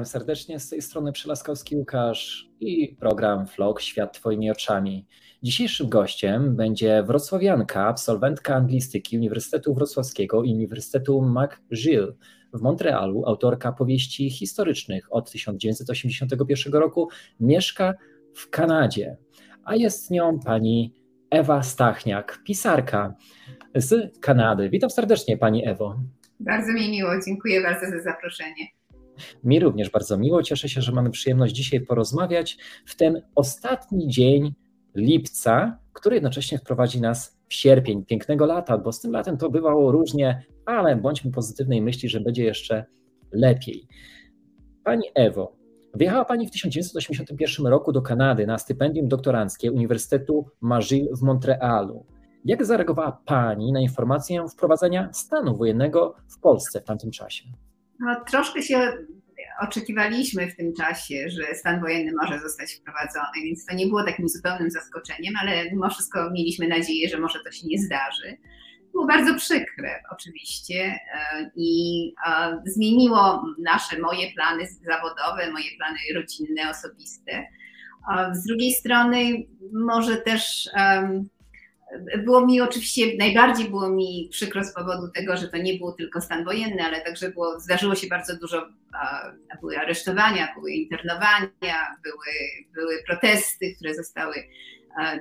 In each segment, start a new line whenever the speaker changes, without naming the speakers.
Witam serdecznie z tej strony Przelaskowski Łukasz i program Vlog Świat Twoimi oczami. Dzisiejszym gościem będzie wrocławianka, absolwentka anglistyki Uniwersytetu Wrocławskiego i Uniwersytetu McGill w Montrealu, autorka powieści historycznych od 1981 roku, mieszka w Kanadzie, a jest nią pani Ewa Stachniak, pisarka z Kanady. Witam serdecznie pani Ewo.
Bardzo mi miło, dziękuję bardzo za zaproszenie.
Mi również bardzo miło. Cieszę się, że mamy przyjemność dzisiaj porozmawiać w ten ostatni dzień lipca, który jednocześnie wprowadzi nas w sierpień pięknego lata, bo z tym latem to bywało różnie, ale bądźmy pozytywnej myśli, że będzie jeszcze lepiej. Pani Ewo, wyjechała Pani w 1981 roku do Kanady na stypendium doktoranckie Uniwersytetu McGill w Montrealu. Jak zareagowała Pani na informację wprowadzenia stanu wojennego w Polsce w tamtym czasie?
No, troszkę się oczekiwaliśmy w tym czasie, że stan wojenny może zostać wprowadzony, więc to nie było takim zupełnym zaskoczeniem, ale mimo wszystko mieliśmy nadzieję, że może to się nie zdarzy. Było bardzo przykre oczywiście e, i zmieniło nasze, moje plany zawodowe, moje plany rodzinne, osobiste. Z drugiej strony może też było mi oczywiście, najbardziej było mi przykro z powodu tego, że to nie był tylko stan wojenny, ale także było, zdarzyło się bardzo dużo, były aresztowania, były internowania, były, były protesty, które zostały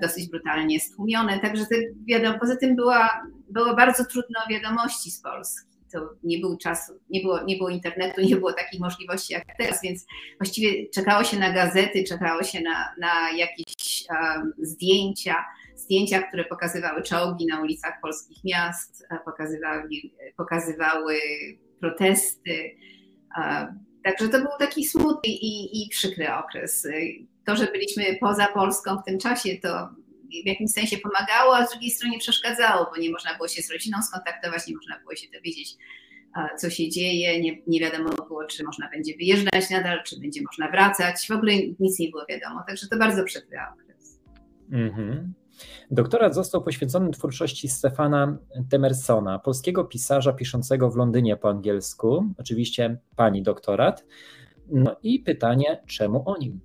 dosyć brutalnie stłumione. Także te, wiadomo, poza tym była, było bardzo trudno wiadomości z Polski. To nie był czas, nie było, nie było internetu, nie było takich możliwości jak teraz, więc właściwie czekało się na gazety, czekało się na, na jakieś zdjęcia zdjęcia, które pokazywały czołgi na ulicach polskich miast, pokazywały, pokazywały protesty. Także to był taki smutny i, i przykry okres. To, że byliśmy poza Polską w tym czasie, to w jakimś sensie pomagało, a z drugiej strony przeszkadzało, bo nie można było się z rodziną skontaktować, nie można było się dowiedzieć, co się dzieje, nie, nie wiadomo było, czy można będzie wyjeżdżać nadal, czy będzie można wracać, w ogóle nic nie było wiadomo, także to bardzo przykry okres. Mm -hmm.
Doktorat został poświęcony twórczości Stefana Temersona, polskiego pisarza piszącego w Londynie po angielsku. Oczywiście pani doktorat. No i pytanie, czemu o nim?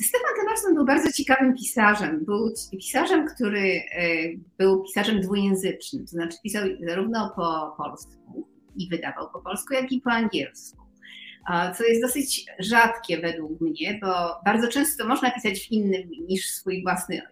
Stefan Temerson był bardzo ciekawym pisarzem. Był pisarzem, który e, był pisarzem dwujęzycznym, to znaczy pisał zarówno po polsku i wydawał po polsku, jak i po angielsku co jest dosyć rzadkie według mnie, bo bardzo często można pisać w innym niż swój własny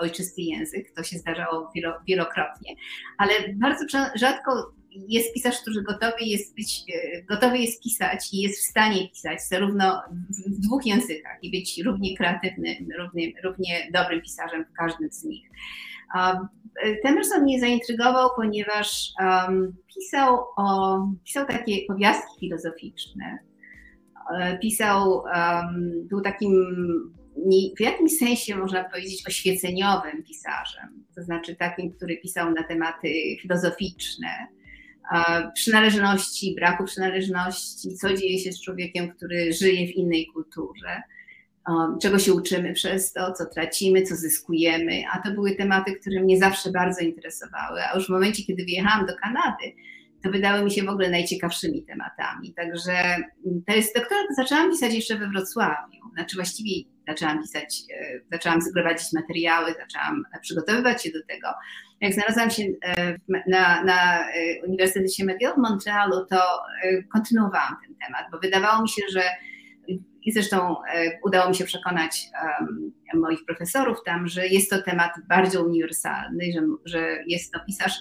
ojczysty język, to się zdarzało wielokrotnie, ale bardzo rzadko jest pisarz, który gotowy jest, być, e, gotowy jest pisać i jest w stanie pisać zarówno w dwóch językach i być równie kreatywnym, równie, równie dobrym pisarzem w każdym z nich. Temerson mnie zaintrygował, ponieważ um, pisał, o, pisał takie powiastki filozoficzne, E, pisał, był takim w jakimś sensie można powiedzieć oświeceniowym pisarzem, to znaczy takim, który pisał na tematy filozoficzne, przynależności, braku przynależności, co dzieje się z człowiekiem, który żyje w innej kulturze, czego się uczymy przez to, co tracimy, co zyskujemy, a to były tematy, które mnie zawsze bardzo interesowały, a już w momencie, kiedy wyjechałam do Kanady, to wydały mi się w ogóle najciekawszymi tematami. Także mm, to jest doktorat zaczęłam pisać jeszcze we Wrocławiu. Znaczy właściwie zaczęłam pisać, e, zaczęłam gromadzić materiały, zaczęłam przygotowywać się do tego. Jak znalazłam się e, na, na e, Uniwersytecie McGill w Montrealu, to kontynuowałam ten temat, bo wydawało mi się, że i zresztą udało mi się przekonać moich profesorów tam, że jest to temat bardzo uniwersalny, że, że jest to pisarz,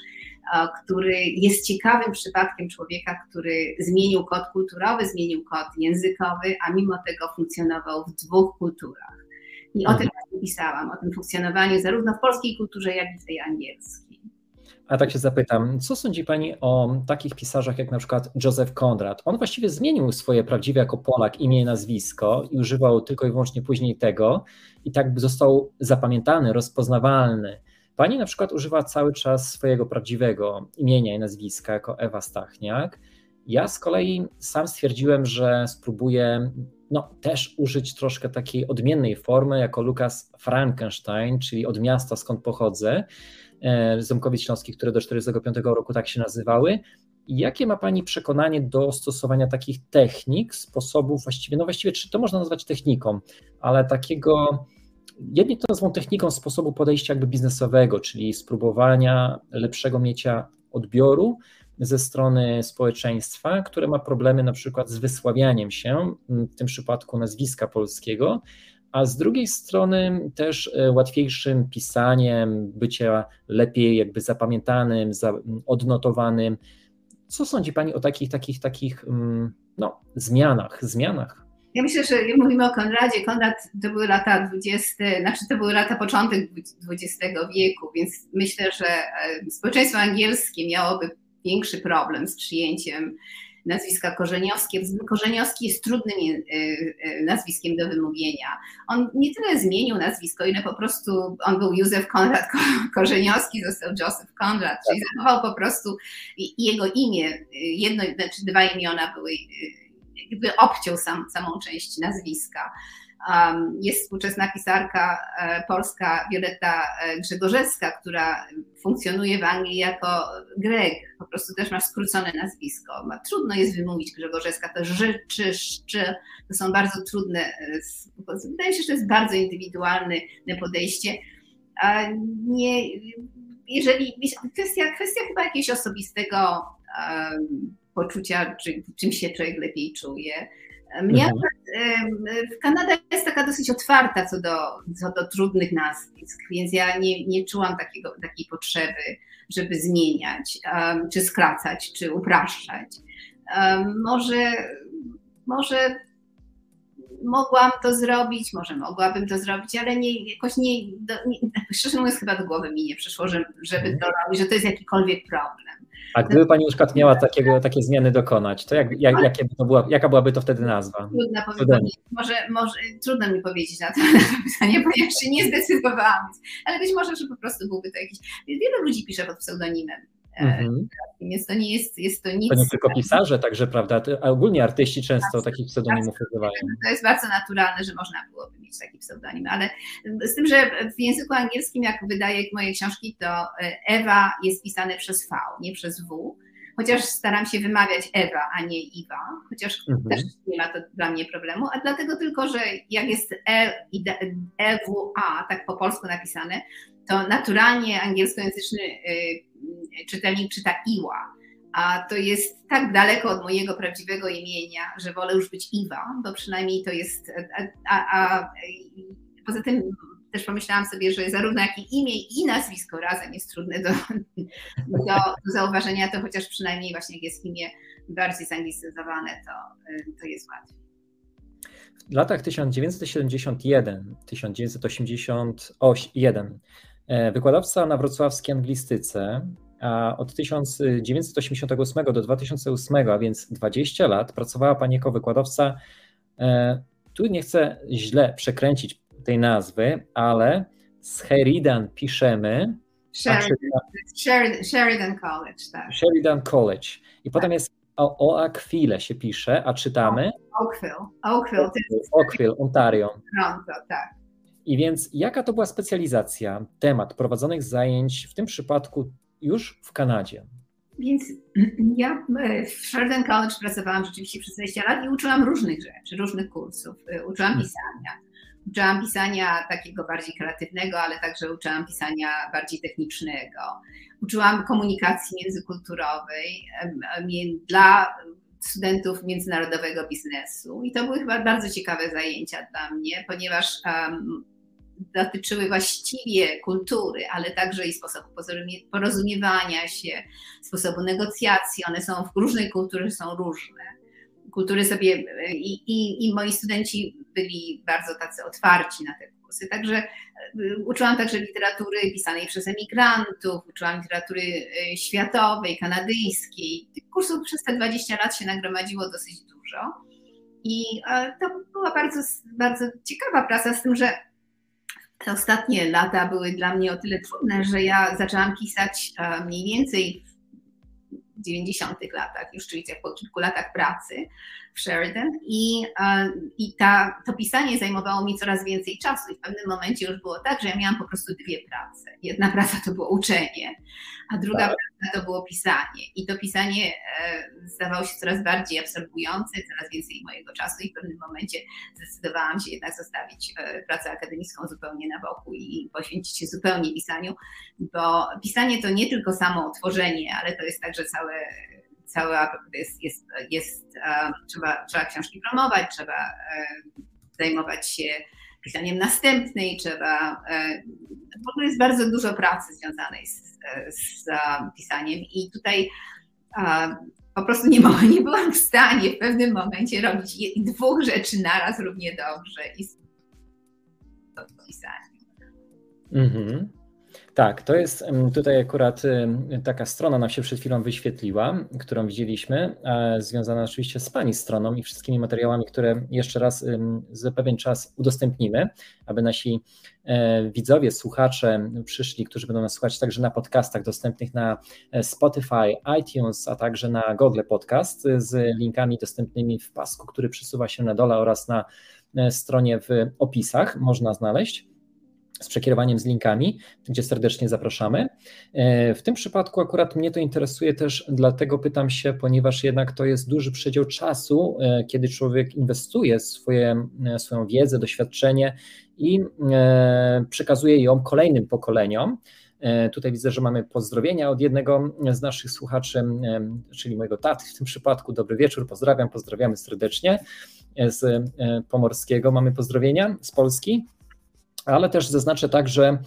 który jest ciekawym przypadkiem człowieka, który zmienił kod kulturowy, zmienił kod językowy, a mimo tego funkcjonował w dwóch kulturach. I o tym mhm. pisałam, o tym funkcjonowaniu zarówno w polskiej kulturze, jak i w tej angielskiej.
A tak się zapytam, co sądzi Pani o takich pisarzach jak na przykład Józef Konrad? On właściwie zmienił swoje prawdziwe jako Polak imię i nazwisko i używał tylko i wyłącznie później tego i tak został zapamiętany, rozpoznawalny. Pani na przykład używa cały czas swojego prawdziwego imienia i nazwiska jako Ewa Stachniak. Ja z kolei sam stwierdziłem, że spróbuję no, też użyć troszkę takiej odmiennej formy jako Lukas Frankenstein, czyli od miasta skąd pochodzę, e, Ząbkowic Śląskich, które do 1945 roku tak się nazywały. Jakie ma Pani przekonanie do stosowania takich technik, sposobów, właściwie, no właściwie, czy to można nazwać techniką, ale takiego, jedni to nazwą techniką sposobu podejścia jakby biznesowego, czyli spróbowania lepszego mienia odbioru ze strony społeczeństwa, które ma problemy na przykład z wysławianiem się, w tym przypadku nazwiska polskiego, a z drugiej strony też e, łatwiejszym pisaniem, bycia lepiej jakby zapamiętanym, odnotowanym. Co sądzi Pani o takich, takich, takich mm, no, zmianach, zmianach?
Ja myślę, że mówimy o Konradzie. Konrad to były lata 20, znaczy to były lata początek XX wieku, więc myślę, że e, społeczeństwo angielskie miałoby większy problem z przyjęciem nazwiska Korzeniowskie. Korzeniowski jest trudnym e, e, nazwiskiem do wymówienia. On nie tyle zmienił nazwisko, ile po prostu on był Józef Konrad Korzeniowski, został Joseph Konrad, czyli zachował po prostu jego imię, jedno, znaczy dwa imiona były, jakby obciął sam, samą część nazwiska. Jest współczesna pisarka e, polska Wioletta e, Grzegorzewska, która funkcjonuje w Anglii jako Greg, po prostu też ma skrócone nazwisko. Trudno jest wymówić Grzegorzewska, to ży, czy, szczy, to są bardzo trudne, e, wydaje się, że to jest bardzo indywidualne podejście. Nie, jeżeli, kwestia, kwestia chyba jakiegoś osobistego poczucia, czy, czym się człowiek lepiej czuje. Mnie mhm. Kanada jest taka dosyć otwarta co do, co do trudnych nazwisk, więc ja nie, nie czułam takiego, takiej potrzeby, żeby zmieniać, um, czy skracać, czy upraszczać. Um, może, może mogłam to zrobić, może mogłabym to zrobić, ale nie, jakoś nie, do, nie szczerze mówiąc chyba do głowy mi nie przyszło, że, żeby mhm. to robić, że to jest jakikolwiek problem.
A gdyby Pani na przykład miała takiego, takie zmiany dokonać, to, jak, jak, jakie to była, jaka byłaby to wtedy nazwa?
Trudno powiedzieć, może, może, trudno mi powiedzieć na to, pytanie, ponieważ się nie zdecydowałam. Ale być może, że po prostu byłby to jakiś... Wielu ludzi pisze pod pseudonimem. Mhm. Więc to nie jest, jest to nic.
To nie tylko pisarze, także, prawda? A ogólnie artyści często tak, takich pseudonimów używają.
To jest bardzo naturalne, że można byłoby mieć taki pseudonim, ale z tym, że w języku angielskim, jak wydaje moje książki, to e, Ewa jest pisane przez V, nie przez W. Chociaż staram się wymawiać Ewa, a nie Iwa, chociaż mhm. też nie ma to dla mnie problemu, a dlatego tylko, że jak jest E i EWA, tak po polsku napisane, to naturalnie angielskojęzyczny y, czytelnik czyta Iła, a to jest tak daleko od mojego prawdziwego imienia, że wolę już być Iwa, bo przynajmniej to jest. A, a, a poza tym też pomyślałam sobie, że zarówno jak i imię i nazwisko razem jest trudne do, do, do zauważenia, to chociaż przynajmniej właśnie jak jest imię bardziej zanglicyzowane, to, to jest łatwiej.
W latach 1971-1981 e, wykładowca na wrocławskiej anglistyce a od 1988 do 2008, a więc 20 lat, pracowała Pani jako wykładowca. E, tu nie chcę źle przekręcić tej nazwy, ale z Sheridan piszemy.
Sheridan, Sheridan College, tak.
Sheridan College. I potem jest o Oakville się pisze, a czytamy.
Oakville. Oakville,
Oakville Ontario.
Toronto, tak.
I więc jaka to była specjalizacja, temat prowadzonych zajęć, w tym przypadku już w Kanadzie.
Więc ja e, w Sheridan College pracowałam rzeczywiście przez 20 lat i uczyłam różnych rzeczy, różnych kursów. E, uczyłam hmm. pisania. Uczyłam pisania takiego bardziej kreatywnego, ale także uczyłam pisania bardziej technicznego. Uczyłam komunikacji międzykulturowej dla studentów międzynarodowego biznesu. I to były chyba bardzo ciekawe zajęcia dla mnie, ponieważ um, dotyczyły właściwie kultury, ale także i sposobu porozumiewania się, sposobu negocjacji. One są w różnej kulturze są różne. Kultury sobie i, i, i moi studenci byli bardzo tacy otwarci na te kursy. Także e, uczyłam także literatury pisanej przez emigrantów, uczyłam literatury e, światowej, kanadyjskiej. Tych kursów przez te 20 lat się nagromadziło dosyć dużo. I e, to była bardzo, bardzo ciekawa praca, z tym, że te ostatnie lata były dla mnie o tyle trudne, że ja zaczęłam pisać e, mniej więcej w 90 latach, już czyli po kilku latach pracy w Sheridan i, e, i ta, to pisanie zajmowało mi coraz więcej czasu i w pewnym momencie już było tak, że ja miałam po prostu dwie prace. Jedna praca to było uczenie, a druga tak. praca to było pisanie i to pisanie zdawał się coraz bardziej absorbujący, coraz więcej mojego czasu i w pewnym momencie zdecydowałam się jednak zostawić pracę akademicką zupełnie na boku i poświęcić się zupełnie pisaniu, bo pisanie to nie tylko samo tworzenie, ale to jest także całe cała jest, jest, jest trzeba, trzeba książki promować, trzeba zajmować się pisaniem następnej, trzeba. E, w ogóle jest bardzo dużo pracy związanej z, z pisaniem, i tutaj po prostu nie, nie byłam w stanie w pewnym momencie robić dwóch rzeczy naraz równie dobrze i z pisaniem.
Mhm. Tak, to jest tutaj akurat taka strona nam się przed chwilą wyświetliła, którą widzieliśmy, związana oczywiście z Pani stroną i wszystkimi materiałami, które jeszcze raz za pewien czas udostępnimy, aby nasi e, widzowie, słuchacze przyszli, którzy będą nas słuchać także na podcastach dostępnych na e, Spotify, iTunes, a także na Google Podcast z linkami dostępnymi w pasku, który przesuwa się na dole oraz na e, stronie w opisach. Można znaleźć z przekierowaniem z linkami, gdzie serdecznie zapraszamy. E, w tym przypadku akurat mnie to interesuje też, dlatego pytam się, ponieważ jednak to jest duży przedział czasu, e, kiedy człowiek inwestuje swoje, e, swoją wiedzę, doświadczenie i przekazuje ją kolejnym pokoleniom. Tutaj widzę, że mamy pozdrowienia od jednego z naszych słuchaczy, czyli mojego taty w tym przypadku. Dobry wieczór, pozdrawiam, pozdrawiamy serdecznie z Pomorskiego. Mamy pozdrowienia z Polski ale też zaznaczę tak, że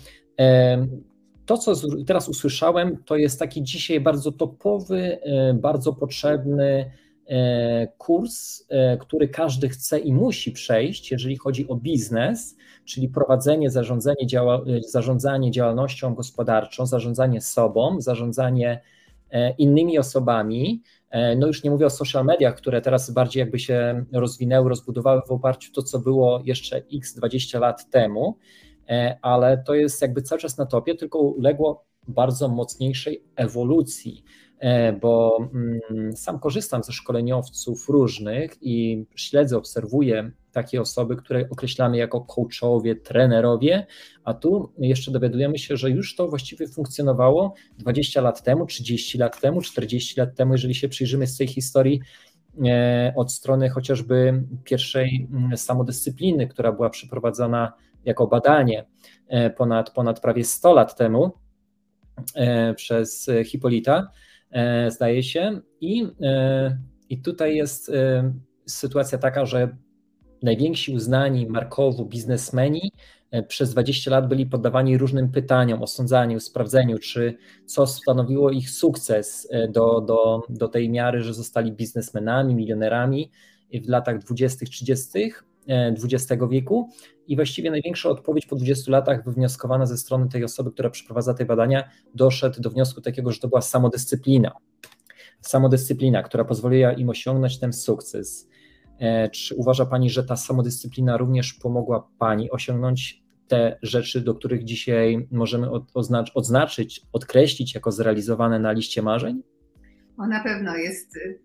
to, co teraz usłyszałem, to jest taki dzisiaj bardzo topowy, e, bardzo potrzebny e, kurs, e, który każdy chce i musi przejść, jeżeli chodzi o biznes, czyli prowadzenie, zarządzanie, działa, zarządzanie działalnością gospodarczą, zarządzanie sobą, zarządzanie innymi osobami. No już nie mówię o social mediach, które teraz bardziej jakby się rozwinęły, rozbudowały w oparciu o to, co było jeszcze x 20 lat temu, e, ale to jest jakby cały czas na topie, tylko uległo bardzo mocniejszej ewolucji. E, bo mm, sam korzystam ze szkoleniowców różnych i śledzę, obserwuję takie osoby, które określamy jako coachowie, trenerowie, a tu jeszcze dowiadujemy się, że już to właściwie funkcjonowało 20 lat temu, 30 lat temu, 40 lat temu, jeżeli się przyjrzymy z tej historii e, od strony chociażby pierwszej mm, samodyscypliny, która była przeprowadzana jako badanie e, ponad, ponad prawie 100 lat temu przez Hipolita zdaje się. I, e, i tutaj jest e, sytuacja taka, że najwięksi uznani markowo biznesmeni przez 20 lat byli poddawani różnym pytaniom, osądzaniu, sprawdzeniu, czy co stanowiło ich sukces do, do, do tej miary, że zostali biznesmenami, milionerami w latach 20., 30. XX wieku i właściwie największa odpowiedź po 20 latach wywnioskowana ze strony tej osoby, która przeprowadza te badania, doszedł do wniosku takiego, że to była samodyscyplina. Samodyscyplina, która pozwoliła im osiągnąć ten sukces. E, czy uważa Pani, że ta samodyscyplina również pomogła Pani osiągnąć te rzeczy, do których dzisiaj możemy odznaczyć, odkreślić jako zrealizowane na liście marzeń?
O, na pewno jest y,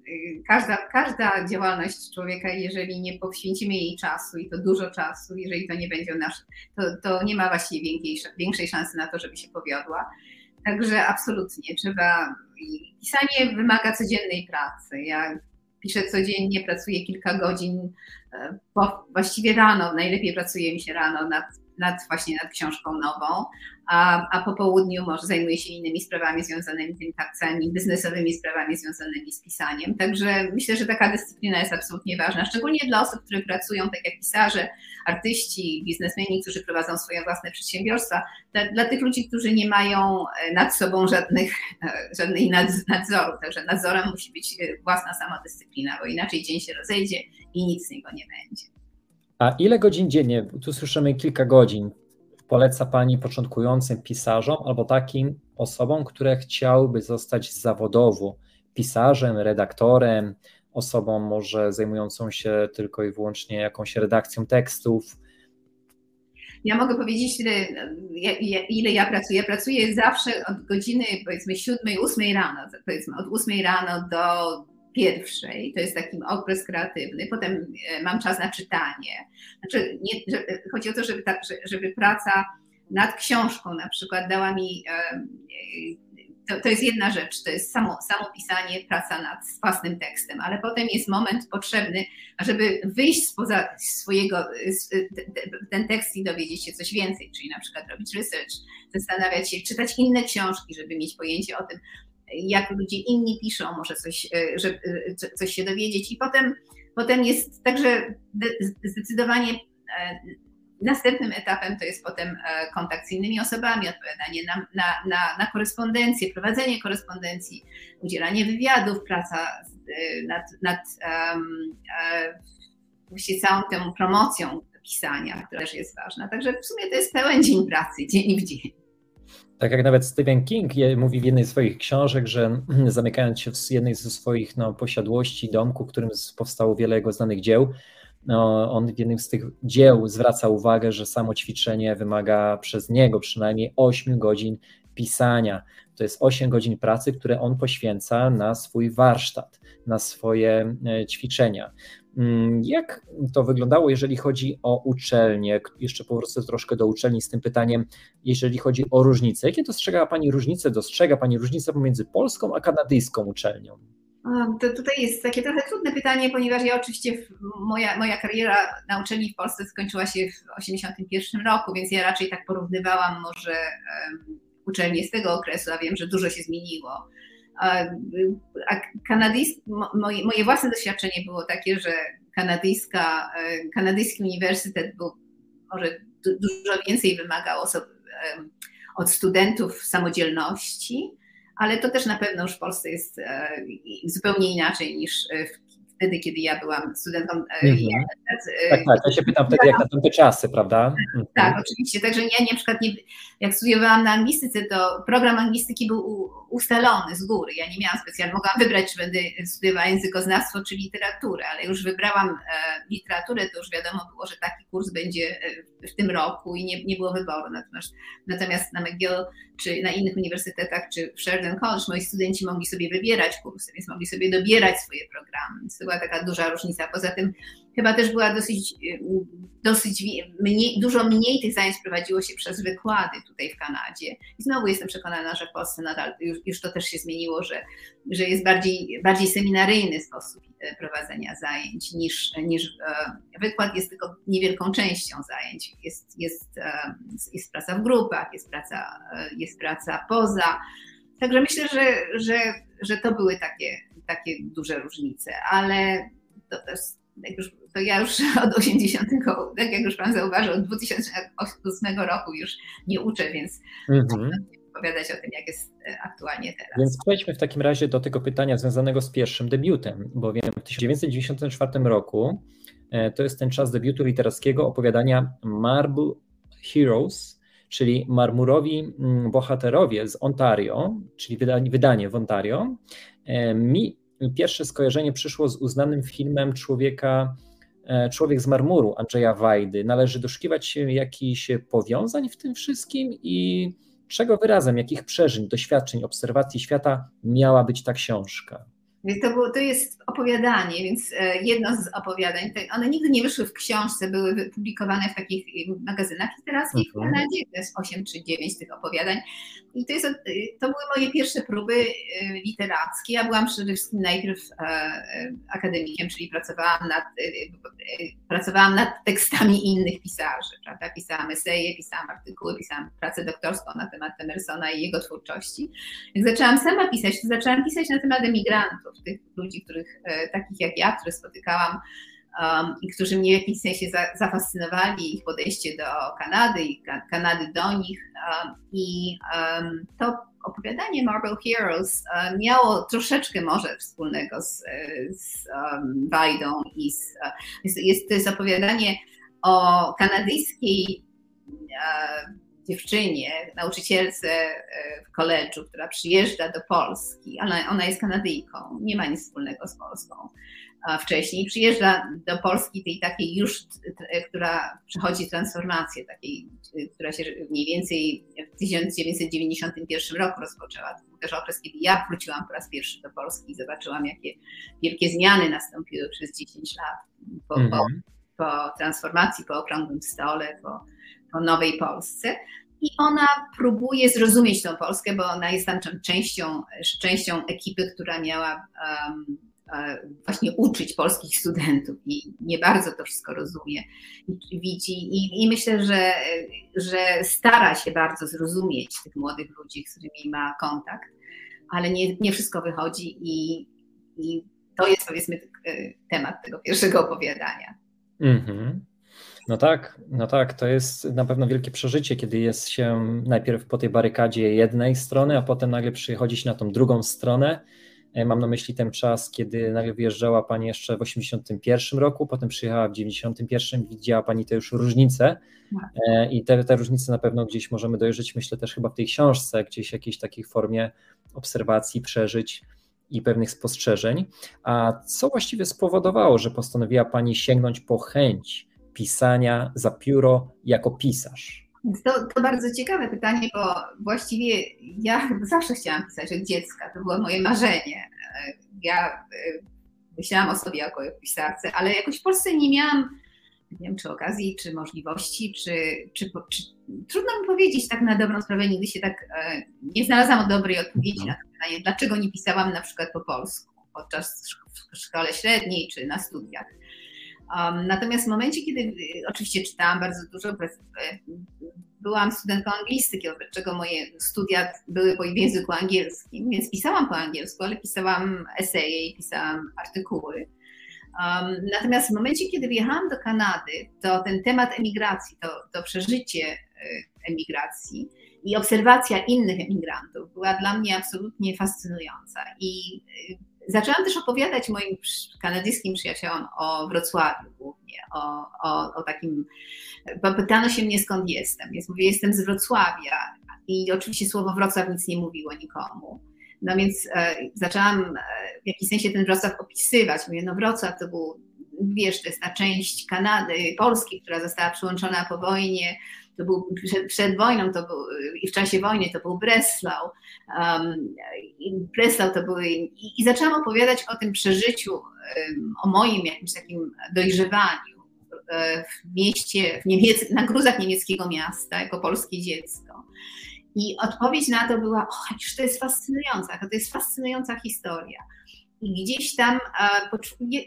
każda, każda działalność człowieka, jeżeli nie poświęcimy jej czasu i to dużo czasu, jeżeli to nie będzie nasz, to, to nie ma właściwie większej, większej szansy na to, żeby się powiodła. Także absolutnie trzeba. Pisanie wymaga codziennej pracy. Ja piszę codziennie, pracuję kilka godzin, e, po, właściwie rano, najlepiej pracuje mi się rano nad nad właśnie nad książką nową, a, a po południu może zajmuje się innymi sprawami związanymi tym takcami, biznesowymi sprawami związanymi z pisaniem. Także myślę, że taka dyscyplina jest absolutnie ważna, szczególnie dla osób, które pracują tak jak pisarze, artyści, biznesmeni, którzy prowadzą swoje własne przedsiębiorstwa. Dla, dla tych ludzi, którzy nie mają e, nad sobą żadnych, e, żadnej nadzoru, także nadzorem musi być e, własna samodyscyplina, bo inaczej dzień się rozejdzie i nic z niego nie będzie.
A ile godzin dziennie, tu słyszymy kilka godzin, poleca Pani początkującym pisarzom albo takim osobom, które chciałyby zostać zawodowo pisarzem, redaktorem, osobą może zajmującą się tylko i wyłącznie jakąś redakcją tekstów?
Ja mogę powiedzieć, ile, ile ja pracuję. Pracuję zawsze od godziny powiedzmy 7, 8 rano, powiedzmy od 8 rano do pierwszej, to jest taki okres kreatywny, potem e, mam czas na czytanie. Znaczy, nie, chodzi o to, żeby, ta, żeby praca nad książką na przykład dała mi e, to, to jest jedna rzecz, to jest samo, samo pisanie, praca nad własnym tekstem, ale potem jest moment potrzebny, żeby wyjść spoza swojego, ten tekst i dowiedzieć się coś więcej, czyli na przykład robić research, zastanawiać się, czytać inne książki, żeby mieć pojęcie o tym, jak ludzie inni piszą, może coś, żeby, coś się dowiedzieć i potem, potem jest także zdecydowanie Następnym etapem to jest potem e, kontakt z innymi osobami, odpowiadanie na, na, na, na korespondencję, prowadzenie korespondencji, udzielanie wywiadów, praca e, nad, nad um, całą tą promocją pisania, która też jest ważna. Także w sumie to jest pełen dzień pracy, dzień w dzień.
Tak jak nawet Stephen King mówi w jednej z swoich książek, że zamykając się w jednej ze swoich no, posiadłości, domku, w którym powstało wiele jego znanych dzieł, no, on w jednym z tych dzieł zwraca uwagę, że samo ćwiczenie wymaga przez niego przynajmniej 8 godzin pisania. To jest 8 godzin pracy, które on poświęca na swój warsztat, na swoje e, ćwiczenia. Mm, jak to wyglądało, jeżeli chodzi o uczelnię? Jeszcze powrócę troszkę do uczelni z tym pytaniem, jeżeli chodzi o różnice. Jakie dostrzega Pani różnice, dostrzega Pani różnicę pomiędzy polską a kanadyjską uczelnią?
To tutaj jest takie trochę trudne pytanie, ponieważ ja oczywiście, moja, moja kariera na uczelni w Polsce skończyła się w 1981 roku, więc ja raczej tak porównywałam może um, uczelnie z tego okresu, a wiem, że dużo się zmieniło. A moje, moje własne doświadczenie było takie, że kanadyjska, e, kanadyjski uniwersytet był może dużo więcej wymagał od studentów samodzielności, ale to też na pewno już w Polsce jest e, zupełnie inaczej niż wtedy, kiedy ja byłam studentką. Mm -hmm.
tak, tak, ja się pytam wtedy, jak na tamte czasy, prawda?
Mhm. Tak, oczywiście. Także ja na przykład, nie, jak studiowałam na anglistyce, to program anglistyki był ustalony z góry. Ja nie miałam specjalnie, mogłam wybrać, czy będę studiowała językoznawstwo czy literaturę, ale już wybrałam e, literaturę, to już wiadomo było, że taki kurs będzie e, w tym roku i nie, nie było wyboru. Natomiast, natomiast na McGill czy na innych uniwersytetach, czy w Sheridan College moi studenci mogli sobie wybierać kursy, więc mogli sobie dobierać swoje programy. Więc to była taka duża różnica. Poza tym chyba też była dosyć, dosyć mniej, dużo mniej tych zajęć prowadziło się przez wykłady tutaj w Kanadzie. I znowu jestem przekonana, że w Polsce nadal już, już to też się zmieniło, że, że jest bardziej, bardziej seminaryjny sposób prowadzenia zajęć niż, niż e, wykład jest tylko niewielką częścią zajęć. Jest, jest, e, jest praca w grupach, jest praca, jest praca poza. Także myślę, że, że, że to były takie, takie duże różnice, ale to też jak już, to ja już od 80, tak jak już Pan zauważył, od 2008 roku już nie uczę, więc mhm. Opowiadać o tym, jak jest e, aktualnie teraz.
Więc przejdźmy w takim razie do tego pytania związanego z pierwszym debiutem, bowiem w 1994 roku e, to jest ten czas debiutu literackiego opowiadania Marble Heroes, czyli Marmurowi mm, Bohaterowie z Ontario, czyli wydanie, w Ontario. E, mi pierwsze skojarzenie przyszło z uznanym filmem człowieka, Człowiek z marmuru Andrzeja Wajdy. Należy doszukiwać się jakichś powiązań w tym wszystkim i czego wyrazem, jakich przeżyć, doświadczeń, obserwacji świata miała być ta książka?
To, było, to jest opowiadanie, więc e, jedno z opowiadań, one nigdy nie wyszły w książce, były publikowane w takich magazynach literackich w mhm. Kanadzie, to jest 8 czy 9 tych opowiadań. I to, jest, e, to były moje pierwsze próby e, literackie. Ja byłam przede wszystkim najpierw akademikiem, czyli pracowałam nad, pracowałam nad tekstami innych pisarzy, prawda? Pisałam eseje, pisałam artykuły, pisałam pracę doktorską na temat Emersona i jego twórczości. Jak zaczęłam sama pisać, to zaczęłam pisać na temat emigrantów tych ludzi, których, e, takich jak ja, które spotykałam um, i którzy mnie w jakimś sensie za, zafascynowali, ich podejście do Kanady i ka, Kanady do nich. Um, I um, to opowiadanie Marble Heroes um, miało troszeczkę może wspólnego z, z Wajdą i z, jest, jest, to jest opowiadanie o kanadyjskiej dziewczynie, nauczycielce e, w koledżu, która przyjeżdża do Polski, ale ona jest Kanadyjką, nie ma nic wspólnego z Polską. A wcześniej przyjeżdża do Polski tej takiej już, która przechodzi transformację, takiej, która się mniej więcej w 1991 roku rozpoczęła. To był też okres, kiedy ja wróciłam po raz pierwszy do Polski i zobaczyłam, jakie wielkie zmiany nastąpiły przez 10 lat po, po, mhm. po transformacji, po okrągłym stole, po, po nowej Polsce. I ona próbuje zrozumieć tą Polskę, bo ona jest tam częścią, częścią ekipy, która miała um, właśnie uczyć polskich studentów i nie bardzo to wszystko rozumie widzi. I, i myślę, że, że stara się bardzo zrozumieć tych młodych ludzi, z którymi ma kontakt, ale nie, nie wszystko wychodzi i, i to jest powiedzmy temat tego pierwszego opowiadania. Mm-hmm.
No tak, no tak, to jest na pewno wielkie przeżycie, kiedy jest się najpierw po tej barykadzie jednej strony, a potem nagle przychodzi się na tą drugą stronę. E, mam na myśli ten czas, kiedy nagle wyjeżdżała Pani jeszcze w 81 roku, potem przyjechała w 91, widziała Pani te już różnice tak. e, i te, te różnice na pewno gdzieś możemy dojrzeć, myślę też chyba w tej książce, gdzieś w jakiejś takiej formie obserwacji, przeżyć i pewnych spostrzeżeń. A co właściwie spowodowało, że postanowiła Pani sięgnąć po chęć pisania za pióro jako pisarz?
To, to bardzo ciekawe pytanie, bo właściwie ja zawsze chciałam pisać od dziecka. To było moje marzenie. Ja e, myślałam o sobie jako pisarce, ale jakoś w Polsce nie miałam, nie wiem, czy okazji, czy możliwości, czy, czy, czy trudno mi powiedzieć tak na dobrą sprawę, nigdy się tak e, nie znalazłam dobrej odpowiedzi na to pytanie, dlaczego nie pisałam na przykład po polsku podczas w szkole średniej czy na studiach. Natomiast w momencie, kiedy y, oczywiście czytałam bardzo dużo, byłam studentką anglistyki, czego moje studia były po języku angielskim, więc pisałam po angielsku, ale pisałam eseje i pisałam artykuły. Natomiast w momencie, kiedy wyjechałam do Kanady, to ten temat emigracji, to, to przeżycie y, emigracji i obserwacja innych emigrantów była dla mnie absolutnie fascynująca. I y, zaczęłam też opowiadać moim kanadyjskim przyjaciołom o Wrocławiu głównie, o, o, o takim, bo pytano się mnie skąd jestem, więc mówię, jestem z Wrocławia i oczywiście słowo Wrocław nic nie mówiło nikomu. No więc e, zaczęłam e, w jakiś sensie ten Wrocław opisywać. Mówię, no Wrocław to był, wiesz, to jest ta część Kanady, Polski, która została przyłączona po wojnie to był przed, przed wojną to był, i w czasie wojny to był Breslau. Um, Breslau to były. I, I, zaczęłam opowiadać o tym przeżyciu, um, o moim jakimś takim dojrzewaniu e, w mieście, w Niemiec, na gruzach niemieckiego miasta, jako polskie dziecko. I odpowiedź na to była, o, to jest fascynująca, to jest fascynująca historia. I gdzieś tam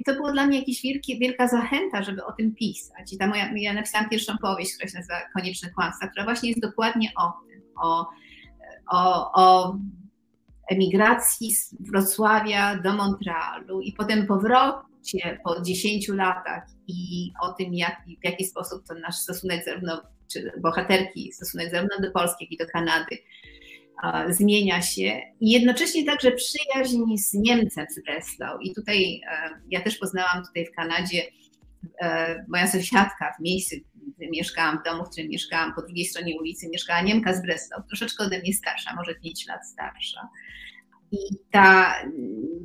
to było dla mnie wielkie, wielka zachęta, żeby o tym pisać. I ta moja, ja napisałam pierwszą powieść, która się nazywa Konieczne Kłamstwa, która właśnie jest dokładnie o tym, o, o, o emigracji z Wrocławia do Montrealu i potem powrocie po 10 latach i o tym, jak, w jaki sposób to nasz stosunek zarówno, czy bohaterki, stosunek zarówno do Polski, jak i do Kanady zmienia się i jednocześnie także przyjaźń z Niemcem z Breslau. I tutaj e, ja też poznałam tutaj w Kanadzie e, moja sąsiadka w miejscu, gdzie mieszkałam, w domu, w którym mieszkałam, po drugiej stronie ulicy mieszkała Niemka z Breslau, troszeczkę ode mnie starsza, może 5 lat starsza. I ta,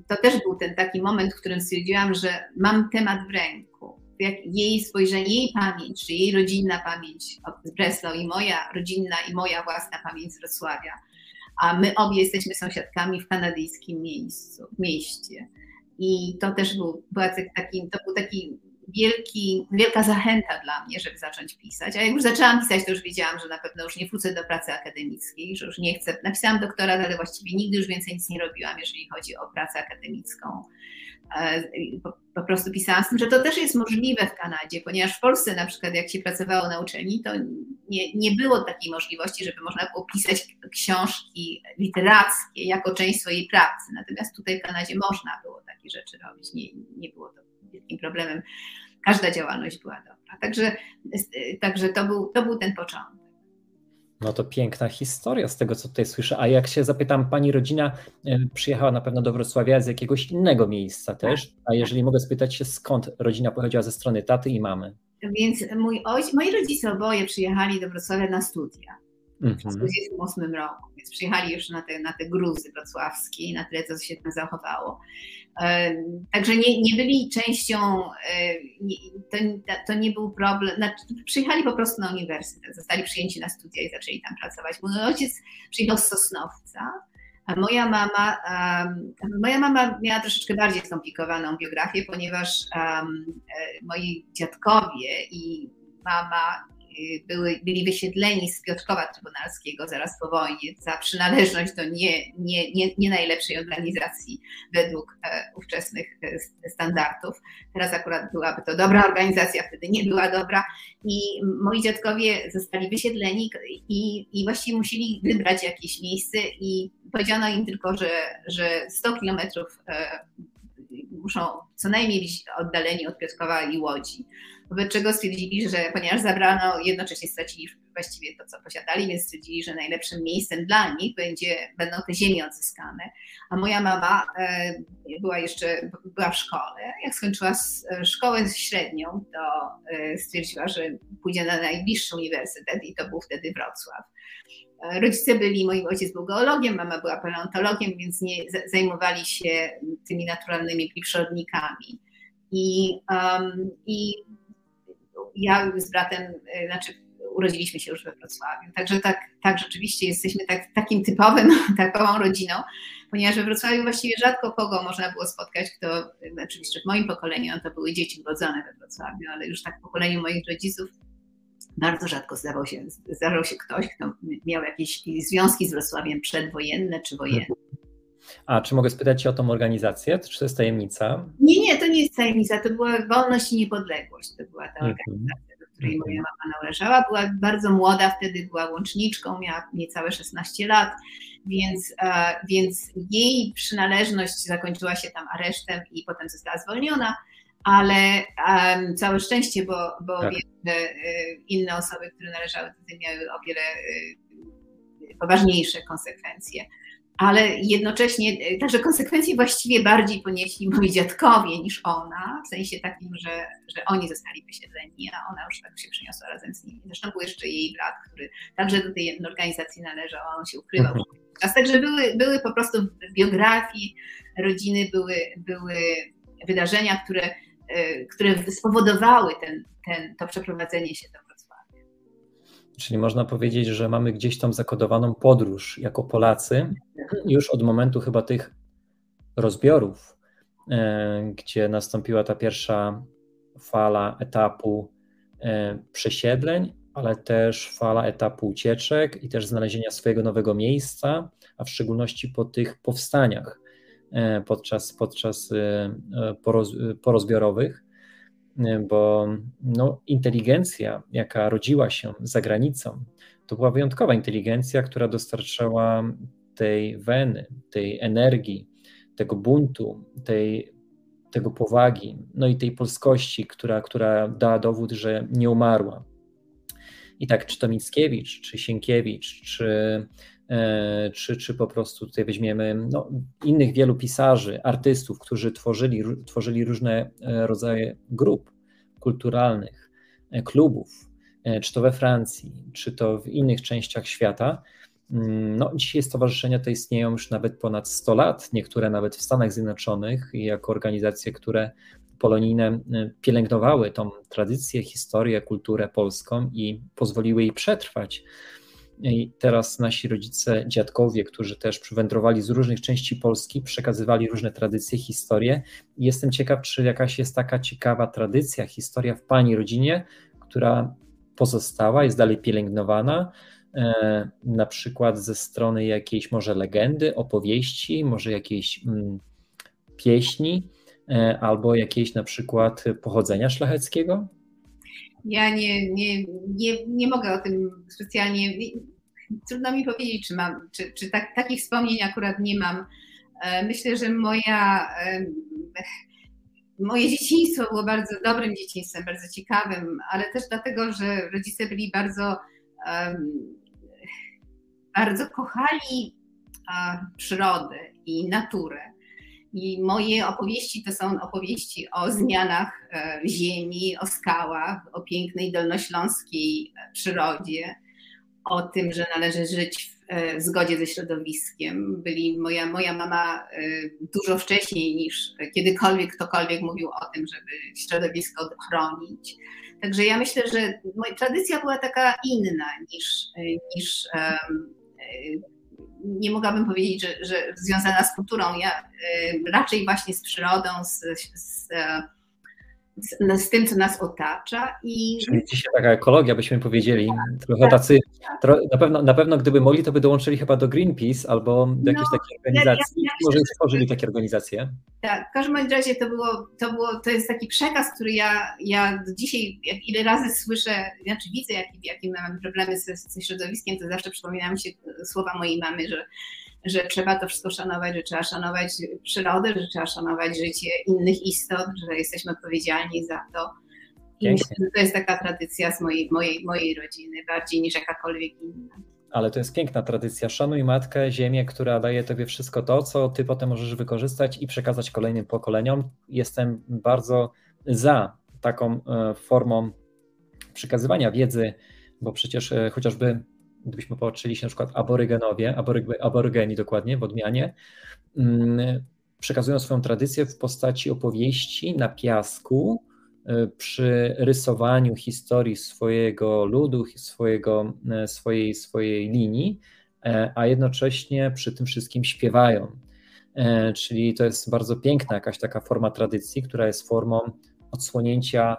to też był ten taki moment, w którym stwierdziłam, że mam temat w ręku. Jak jej spojrzenie, jej pamięć, czy jej rodzinna pamięć z Breslau i moja rodzinna i moja własna pamięć z Wrocławia a my obie jesteśmy sąsiadkami w kanadyjskim miejscu, mieście. I to też był, taki, to był taki wielki, wielka zachęta dla mnie, żeby zacząć pisać. A jak już zaczęłam pisać, to już wiedziałam, że na pewno już nie wrócę do pracy akademickiej, że już nie chcę. Napisałam doktorat, ale właściwie nigdy już więcej nic nie robiłam, jeżeli chodzi o pracę akademicką. E, po, prostu pisałam z tym, że to też jest możliwe w Kanadzie, ponieważ w Polsce na przykład jak się pracowało na uczelni, to nie, nie było takiej możliwości, żeby można było pisać książki literackie jako część swojej pracy. Natomiast tutaj w Kanadzie można było takie rzeczy robić, nie, nie było to wielkim problemem. Każda działalność była dobra. Także, także to, był, to był ten początek.
No to piękna historia z tego, co tutaj słyszę. A jak się zapytam, pani rodzina e, przyjechała na pewno do Wrocławia z jakiegoś innego miejsca też. A jeżeli mogę spytać się, skąd rodzina pochodziła ze strony taty i mamy?
Więc mój ojciec, moi rodzice oboje przyjechali do Wrocławia na studia w 1928 mhm. roku, więc przyjechali już na te, na te gruzy wrocławskie, na tyle, co się tam zachowało. Także nie, nie byli częścią, to, to nie był problem, znaczy, przyjechali po prostu na uniwersytet, zostali przyjęci na studia i zaczęli tam pracować. Mój ojciec przyjechał z Sosnowca, a moja mama, moja mama miała troszeczkę bardziej skomplikowaną biografię, ponieważ moi dziadkowie i mama były, byli wysiedleni z Piotrkowa Trybunalskiego zaraz po wojnie za przynależność do nie, nie, nie, nie najlepszej organizacji według e, ówczesnych e, standardów. Teraz akurat byłaby to dobra organizacja, wtedy nie była dobra. I moi dziadkowie zostali wysiedleni i, i właściwie musieli wybrać jakieś miejsce i powiedziano im tylko, że, że 100 kilometrów muszą co najmniej być oddaleni od Piotrkowa i Łodzi. Wobec czego stwierdzili, że ponieważ zabrano, jednocześnie stracili właściwie to, co posiadali, więc stwierdzili, że najlepszym miejscem dla nich będzie, będą te ziemie odzyskane. A moja mama e, była jeszcze była w szkole. Jak skończyła e, szkołę średnią, to e, stwierdziła, że pójdzie na najbliższy uniwersytet i to był wtedy Wrocław. Rodzice byli, mój ojciec był geologiem, mama była paleontologiem, więc nie zajmowali się tymi naturalnymi przyrodnikami. I, um, I ja z bratem, znaczy urodziliśmy się już we Wrocławiu. Także tak, tak rzeczywiście jesteśmy tak, takim typowym, takową rodziną, ponieważ we Wrocławiu właściwie rzadko kogo można było spotkać, kto, oczywiście w moim pokoleniu, no to były dzieci urodzone we Wrocławiu, ale już tak w pokoleniu moich rodziców bardzo rzadko zdawał się, zdarzał się ktoś, kto miał jakieś związki z Wrocławiem przedwojenne czy wojenne.
A czy mogę spytać Cię o tą organizację? Czy to jest tajemnica?
Nie, nie, to nie jest tajemnica. To była Wolność i Niepodległość. To była ta mhm. organizacja, do której mhm. moja mama należała. Była bardzo młoda, wtedy była łączniczką, miała niecałe 16 lat, więc, e, więc jej przynależność zakończyła się tam aresztem i potem została zwolniona ale um, całe szczęście, bo, bo tak. wiem, że y, inne osoby, które należały do tej miały o wiele y, poważniejsze konsekwencje. Ale jednocześnie, y, także konsekwencje właściwie bardziej ponieśli moi dziadkowie niż ona, w sensie takim, że, że oni zostali wysiedleni, a ona już tak się przeniosła razem z nimi. Zresztą był jeszcze jej brat, który także do tej organizacji należał, a on się ukrywał. Mhm. Także były, były po prostu w biografii rodziny, były, były wydarzenia, które Y, które spowodowały ten, ten, to przeprowadzenie się do.
Czyli można powiedzieć, że mamy gdzieś tam zakodowaną podróż jako Polacy, już od momentu chyba tych rozbiorów, y, gdzie nastąpiła ta pierwsza fala etapu y, przesiedleń, ale też fala etapu ucieczek i też znalezienia swojego nowego miejsca, a w szczególności po tych powstaniach E, podczas, podczas e, e, poroz, porozbiorowych, bo no, inteligencja, jaka rodziła się za granicą, to była wyjątkowa inteligencja, która dostarczała tej weny, tej energii, tego buntu, tej, tego powagi, no i tej polskości, która, która dała dowód, że nie umarła. I tak, czy to Mickiewicz, czy Sienkiewicz, czy czy, czy po prostu tutaj weźmiemy no, innych wielu pisarzy, artystów, którzy tworzyli, tworzyli różne e, rodzaje grup kulturalnych, e, klubów, czy to we Francji, czy to w innych częściach świata. Mm, no, dzisiaj stowarzyszenia te istnieją już nawet ponad 100 lat, niektóre nawet w Stanach Zjednoczonych, jako organizacje, które polonijne pielęgnowały tą tradycję, historię, kulturę polską i pozwoliły jej przetrwać. I teraz nasi rodzice, dziadkowie, którzy też przywędrowali z różnych części Polski, przekazywali różne tradycje, historie. I jestem ciekaw, czy jakaś jest taka ciekawa tradycja, historia w Pani rodzinie, która pozostała, jest dalej pielęgnowana, e, na przykład ze strony jakiejś może legendy, opowieści, może jakiejś mm, pieśni, e, albo jakiejś na przykład pochodzenia szlacheckiego?
Ja nie, nie, nie, nie mogę o tym specjalnie. Trudno mi powiedzieć, czy mam, czy, czy tak, takich wspomnień akurat nie mam. E, myślę, że moja, moje dzieciństwo było bardzo dobrym dzieciństwem, bardzo ciekawym, ale też dlatego, że rodzice byli bardzo, bardzo kochali przyrodę i naturę. I moje opowieści to są opowieści o zmianach e, ziemi, o skałach, o pięknej dolnośląskiej e, przyrodzie, o tym, że należy żyć w e, zgodzie ze środowiskiem. Byli moja, moja mama dużo wcześniej niż kiedykolwiek ktokolwiek mówił o tym, żeby środowisko chronić. Także ja myślę, że moja tradycja była taka inna niż, niż nie mogłabym powiedzieć, że, że związana z kulturą. Ja y, raczej właśnie z przyrodą, z, z, z, z, tym, co nas otacza. I...
Czyli dzisiaj taka ekologia, byśmy powiedzieli. Trochę tacy, tro, na, pewno, na pewno gdyby mogli, to by dołączyli chyba do Greenpeace albo do jakiejś no, takiej organizacji. Ja, ja, Może stworzyli takie organizacje.
Tak, w każdym razie to było, to było, to jest taki przekaz, który ja, ja dzisiaj, jak ile razy słyszę, znaczy widzę, jakie jakie mam problemy ze, ze środowiskiem, to zawsze przypominam się słowa mojej mamy, że że trzeba to wszystko szanować, że trzeba szanować przyrodę, że trzeba szanować życie innych istot, że jesteśmy odpowiedzialni za to. I myślę, że to jest taka tradycja z mojej, mojej, mojej rodziny, bardziej niż jakakolwiek inna.
Ale to jest piękna tradycja. Szanuj matkę, ziemię, która daje tobie wszystko to, co ty potem możesz wykorzystać i przekazać kolejnym pokoleniom. Jestem bardzo za taką e, formą przekazywania wiedzy, bo przecież e, chociażby gdybyśmy popatrzyli się na przykład aborygenowie, aborygeni dokładnie w odmianie, mm, przekazują swoją tradycję w postaci opowieści na piasku, y, przy rysowaniu historii swojego ludu, swojego, y, swojej, swojej linii, e, a jednocześnie przy tym wszystkim śpiewają. E, czyli to jest bardzo piękna jakaś taka forma tradycji, która jest formą odsłonięcia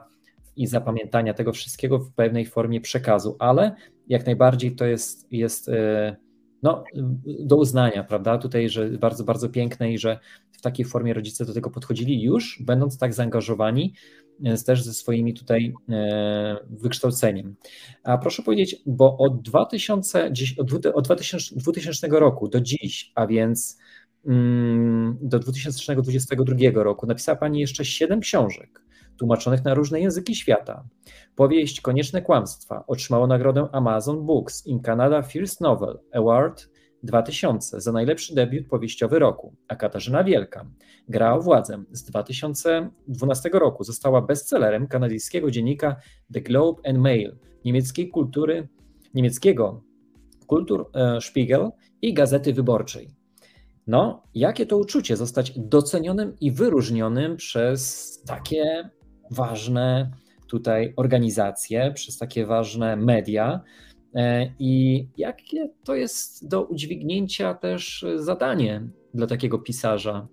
i zapamiętania tego wszystkiego w pewnej formie przekazu, ale jak najbardziej to jest, jest e, no, do uznania, prawda? Tutaj, że bardzo, bardzo piękne i że w takiej formie rodzice do tego podchodzili już, będąc tak zaangażowani e, też ze swoimi tutaj e, wykształceniem. A proszę powiedzieć, bo od, 2000, od 2000, 2000 roku do dziś, a więc mm, do 2022 roku napisała Pani jeszcze siedem książek tłumaczonych na różne języki świata. Powieść Konieczne Kłamstwa otrzymała nagrodę Amazon Books in Canada First Novel Award 2000 za najlepszy debiut powieściowy roku, a Katarzyna Wielka Gra o władzę z 2012 roku została bestsellerem kanadyjskiego dziennika The Globe and Mail, niemieckiej kultury, niemieckiego Kultur e, Spiegel i Gazety Wyborczej. No, jakie to uczucie zostać docenionym i wyróżnionym przez takie ważne tutaj organizacje, przez takie ważne media. E, I jakie to jest do udźwignięcia też zadanie dla takiego pisarza?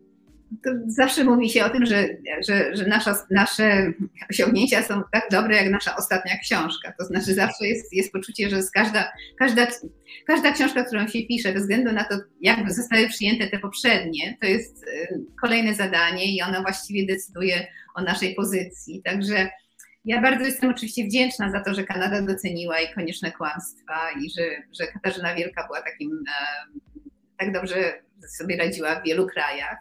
Zawsze mówi się o tym, że, że, że nasza, nasze osiągnięcia są tak dobre jak nasza ostatnia książka. To znaczy zawsze jest, jest poczucie, że każda, każda, każda książka, którą się pisze, bez względu na to, jak zostały przyjęte te poprzednie, to jest e, kolejne zadanie i ona właściwie decyduje o naszej pozycji. Także ja bardzo jestem oczywiście wdzięczna za to, że Kanada doceniła i konieczne kłamstwa i że, że Katarzyna Wielka była takim, e, tak dobrze sobie radziła w wielu krajach.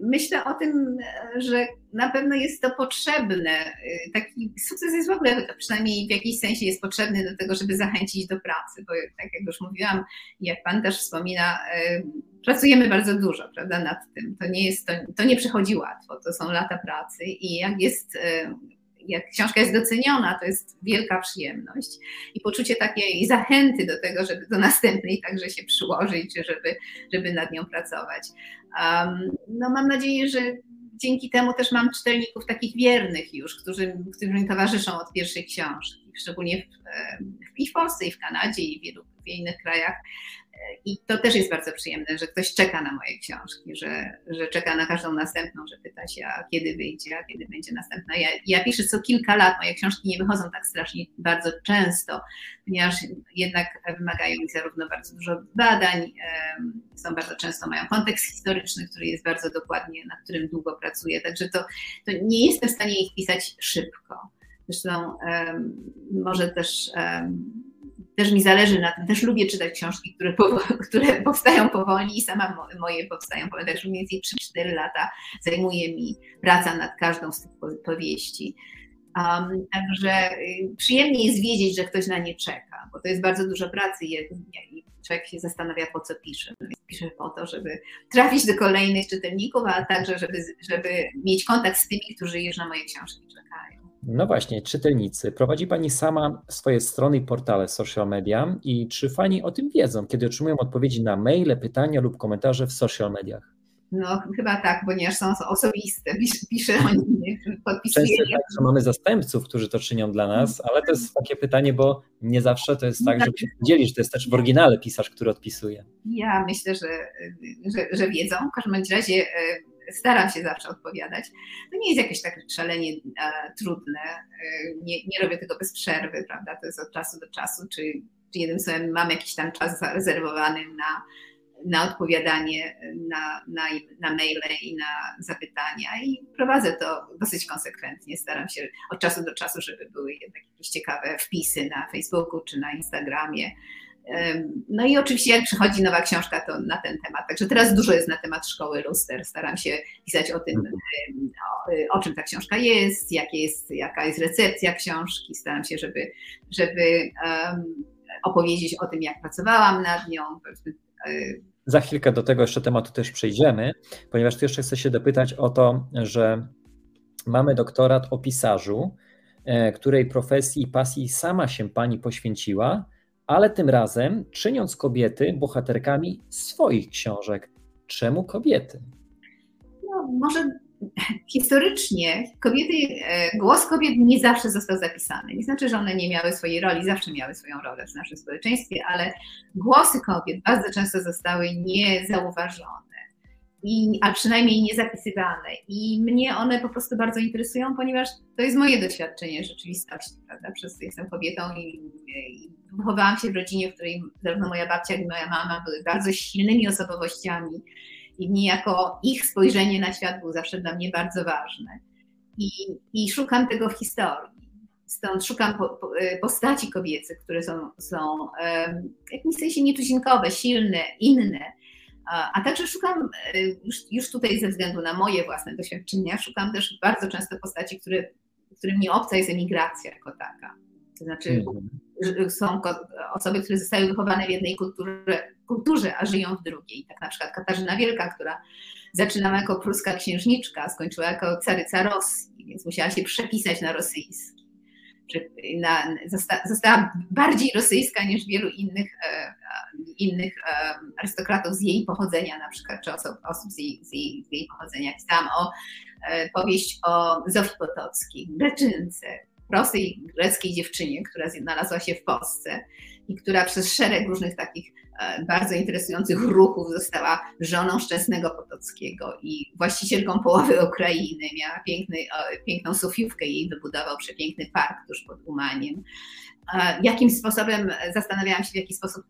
Myślę o tym, że na pewno jest to potrzebne. Taki sukces jest w ogóle, przynajmniej w jakimś sensie jest potrzebny do tego, żeby zachęcić do pracy, bo tak jak już mówiłam, jak Pan też wspomina, pracujemy bardzo dużo, prawda, nad tym. To nie jest, to, to nie przychodzi łatwo, to są lata pracy i jak jest jak książka jest doceniona, to jest wielka przyjemność i poczucie takiej zachęty do tego, żeby do następnej także się przyłożyć, żeby, żeby nad nią pracować. No mam nadzieję, że dzięki temu też mam czytelników takich wiernych już, którzy, którzy mi towarzyszą od pierwszej książki, szczególnie w, i w Polsce, i w Kanadzie, i w wielu w innych krajach. I to też jest bardzo przyjemne, że ktoś czeka na moje książki, że, że czeka na każdą następną, że pyta się, a kiedy wyjdzie, a kiedy będzie następna. Ja, ja piszę co kilka lat, moje książki nie wychodzą tak strasznie bardzo często, ponieważ jednak wymagają mi zarówno bardzo dużo badań, są bardzo często, mają kontekst historyczny, który jest bardzo dokładnie, na którym długo pracuję, także to, to nie jestem w stanie ich pisać szybko. Zresztą może też też mi zależy na tym, też lubię czytać książki, które, które powstają powoli i sama moje powstają powoli, także mniej więcej 3-4 lata zajmuje mi praca nad każdą z tych powieści. Um, także y, przyjemnie jest wiedzieć, że ktoś na nie czeka, bo to jest bardzo dużo pracy i, i człowiek się zastanawia, po co pisze. Pisze po to, żeby trafić do kolejnych czytelników, a także, żeby, żeby mieć kontakt z tymi, którzy już na moje książki czekają.
No właśnie, czytelnicy. Prowadzi Pani sama swoje strony i portale social media i czy Fani o tym wiedzą, kiedy otrzymują odpowiedzi na maile, pytania lub komentarze w social mediach?
No chyba tak, ponieważ są osobiste, piszę o nich, podpisuję.
Często tak, że mamy zastępców, którzy to czynią dla nas, ale to jest takie pytanie, bo nie zawsze to jest tak, że się dzieli, że to jest też w oryginale pisarz, który odpisuje.
Ja myślę, że, że, że wiedzą. W każdym razie e, staram się zawsze odpowiadać. To nie jest jakieś tak szalenie e, trudne. E, nie, nie robię tego bez przerwy, prawda? To jest od czasu do czasu, czy, czy jednym słowem mam jakiś tam czas zarezerwowany na, na odpowiadanie na, na, na maile i na zapytania i prowadzę to dosyć konsekwentnie. Staram się od czasu do czasu, żeby były jednak jakieś ciekawe wpisy na Facebooku czy na Instagramie no i oczywiście jak przychodzi nowa książka, to na ten temat. Także teraz dużo jest na temat szkoły luster. Staram się pisać o tym, mhm. o, o czym ta książka jest, jakie jest, jaka jest recepcja książki. Staram się, żeby, żeby um, opowiedzieć o tym, jak pracowałam nad nią.
E, Za chwilkę do tego jeszcze tematu też przejdziemy, ponieważ tu jeszcze chcę się dopytać o to, że mamy doktorat o pisarzu, e, której profesji i pasji sama się pani poświęciła ale tym razem czyniąc kobiety bohaterkami swoich książek. Czemu kobiety?
No, może historycznie kobiety, e, głos kobiet nie zawsze został zapisany. Nie znaczy, że one nie miały swojej roli, zawsze miały swoją rolę w naszym społeczeństwie, ale głosy kobiet bardzo często zostały niezauważone i, a przynajmniej nie zapisywane. I mnie one po prostu bardzo interesują, ponieważ to jest moje doświadczenie rzeczywistości, prawda? Przez jestem kobietą i, i wychowałam się w rodzinie, w której zarówno moja babcia, jak i moja mama były bardzo silnymi osobowościami i niejako ich spojrzenie na świat było zawsze dla mnie bardzo ważne. I, i szukam tego w historii. Stąd szukam po, po, postaci kobiece, które są, są w jakimś sensie nietuzinkowe, silne, inne, a także szukam, e, już, już tutaj ze względu na moje własne doświadczenia, szukam też bardzo często postaci, które, którym nie obca jest emigracja jako taka. To znaczy mhm. są osoby, które zostały wychowane w jednej kulturze, kulturze, a żyją w drugiej. Tak na przykład Katarzyna Wielka, która zaczynała jako pruska księżniczka, skończyła jako caryca Rosji, więc musiała się przepisać na rosyjski na, została bardziej rosyjska niż wielu innych, e, innych e, arystokratów z jej pochodzenia, na przykład, czy osób, osób z, jej, z, jej, z jej pochodzenia. Pisałam o e, powieść o Zofii Potockiej, Greczynce, prostej greckiej dziewczynie, która znalazła się w Polsce i która przez szereg różnych takich bardzo interesujących ruchów została żoną Szczęsnego Potockiego i właścicielką połowy Ukrainy. Miała piękny, piękną sofiówkę jej wybudował przepiękny park tuż pod Umaniem. Jakim sposobem, zastanawiałam się, w jaki sposób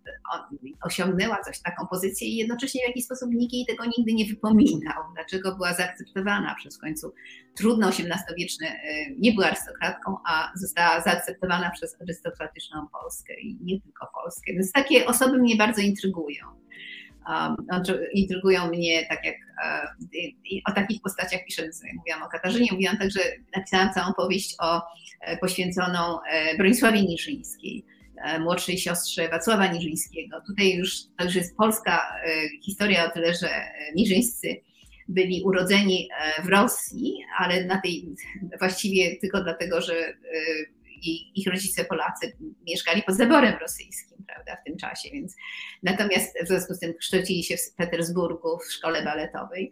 osiągnęła coś, taką pozycję i jednocześnie w jaki sposób nikt jej tego nigdy nie wypominał. Dlaczego była zaakceptowana przez w końcu trudno XVIII-wieczny, y, nie była arystokratką, a została zaakceptowana przez arystokratyczną Polskę i nie tylko Polskę. Więc takie osoby mnie bardzo intrygują. Um, intrygują mnie, tak jak um, o takich postaciach piszę, mówiłam o Katarzynie, mówiłam także, napisałam całą powieść o e, poświęconą e, Bronisławie Niżyńskiej, młodszej siostrze Wacława Niżyńskiego. Tutaj już już jest polska historia o tyle, że Niżyńscy byli urodzeni w Rosji, ale na tej właściwie tylko dlatego, że ich rodzice Polacy mieszkali pod zaborem rosyjskim, prawda, w tym czasie, więc natomiast w związku z tym kształcili się w Petersburgu w szkole baletowej,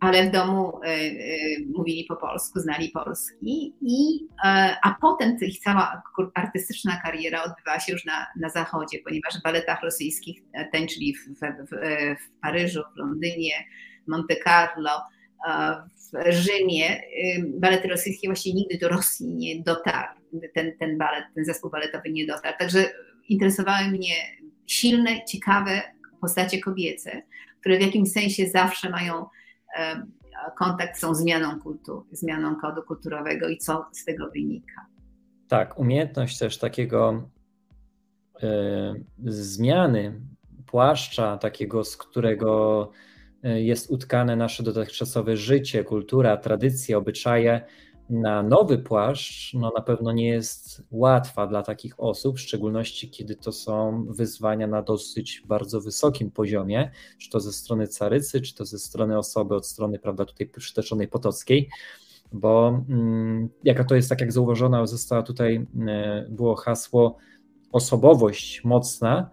ale w domu y, y, mówili po polsku, znali polski, i, y, a potem ich cała artystyczna kariera odbywała się już na, na zachodzie, ponieważ w baletach rosyjskich tańczyli w, w, w, w Paryżu, w Londynie, Monte Carlo, w Rzymie. Balety rosyjskie właściwie nigdy do Rosji nie dotarł. Ten, ten balet, ten zespół baletowy nie dotarł. Także interesowały mnie silne, ciekawe postacie kobiece, które w jakimś sensie zawsze mają kontakt z tą zmianą kultury, zmianą kodu kulturowego i co z tego wynika.
Tak, umiejętność też takiego y, zmiany płaszcza, takiego, z którego e, jest utkane nasze dotychczasowe życie, kultura, tradycje, obyczaje, na nowy płaszcz no na pewno nie jest łatwa dla takich osób, w szczególności kiedy to są wyzwania na dosyć bardzo wysokim poziomie, czy to ze strony carycy, czy to ze strony osoby od strony, prawda, tutaj przytoczonej potockiej, bo mm, jaka to jest, tak jak zauważona została tutaj, e, było hasło osobowość mocna,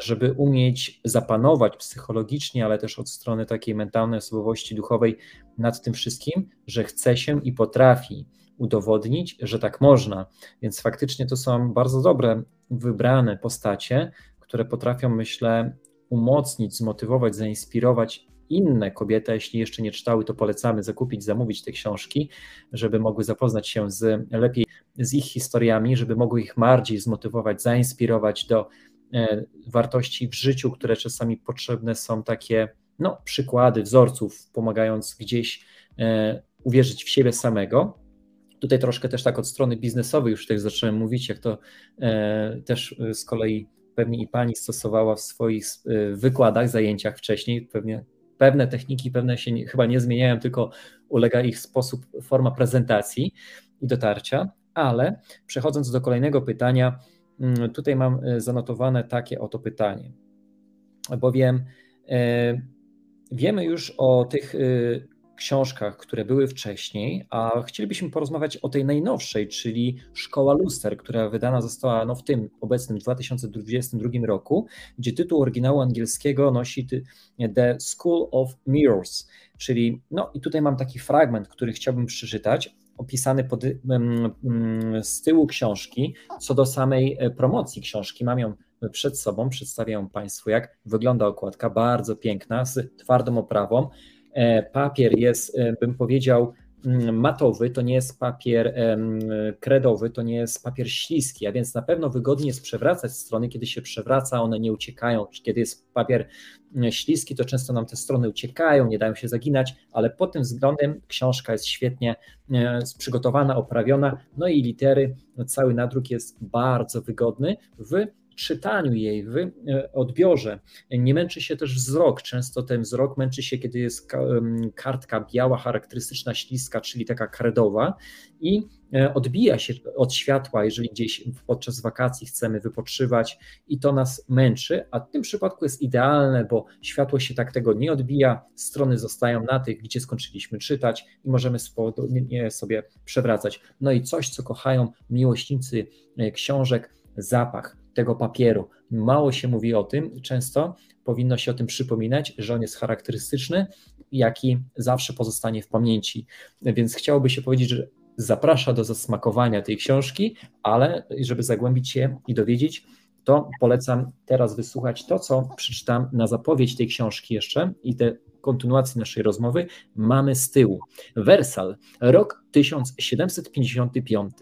żeby umieć zapanować psychologicznie, ale też od strony takiej mentalnej osobowości duchowej nad tym wszystkim, że chce się i potrafi udowodnić, że tak można. Więc faktycznie to są bardzo dobre, wybrane postacie, które potrafią, myślę, umocnić, zmotywować, zainspirować inne kobiety, jeśli jeszcze nie czytały, to polecamy zakupić, zamówić te książki, żeby mogły zapoznać się z, lepiej z ich historiami, żeby mogły ich bardziej zmotywować, zainspirować do e, wartości w życiu, które czasami potrzebne są takie no, przykłady, wzorców, pomagając gdzieś e, uwierzyć w siebie samego. Tutaj troszkę też tak od strony biznesowej już tutaj zacząłem mówić, jak to e, też z kolei pewnie i pani stosowała w swoich wykładach, zajęciach wcześniej, pewnie pewne techniki, pewne się nie, chyba nie zmieniają, tylko ulega ich sposób, forma prezentacji i dotarcia, ale przechodząc do kolejnego pytania, tutaj mam e, zanotowane takie oto pytanie, bowiem e, wiemy już o tych e, książkach, które były wcześniej, a chcielibyśmy porozmawiać o tej najnowszej, czyli Szkoła Luster, która wydana została no, w tym obecnym 2022 roku, gdzie tytuł oryginału angielskiego nosi The School of Mirrors, czyli no i tutaj mam taki fragment, który chciałbym przeczytać, opisany pod, z tyłu książki. Co do samej e, promocji książki, mam ją przed sobą, przedstawię ją Państwu, jak wygląda okładka, bardzo piękna, z twardą oprawą. E, papier jest, e, bym powiedział, matowy, to nie jest papier kredowy, to nie jest papier śliski, a więc na pewno wygodnie jest przewracać strony, kiedy się przewraca, one nie uciekają. Kiedy jest papier mm, śliski, to często nam te strony uciekają, nie dają się zaginać, ale pod tym względem książka jest świetnie e, przygotowana, oprawiona, no i litery, cały nadruk jest bardzo wygodny w czytaniu jej, w e, odbiorze. Nie męczy się też wzrok. Często ten wzrok męczy się, kiedy jest kartka biała, charakterystyczna, śliska, czyli taka kredowa i e, odbija się od światła, jeżeli gdzieś podczas wakacji chcemy wypoczywać i to nas męczy, a w tym przypadku jest idealne, bo światło się tak tego nie odbija, strony zostają na tych, gdzie skończyliśmy czytać i możemy sobie przewracać. No i coś, co kochają miłośnicy e, książek, zapach tego papieru. Mało się mówi o tym, często powinno się o tym przypominać, że on jest charakterystyczny, jaki zawsze pozostanie w pamięci. Więc chciałoby się powiedzieć, że zaprasza do zasmakowania tej książki, ale żeby zagłębić się i dowiedzieć, to polecam teraz wysłuchać to, co przeczytam na zapowiedź tej książki jeszcze i te kontynuacji naszej rozmowy mamy z tyłu. Wersal, rok 1755.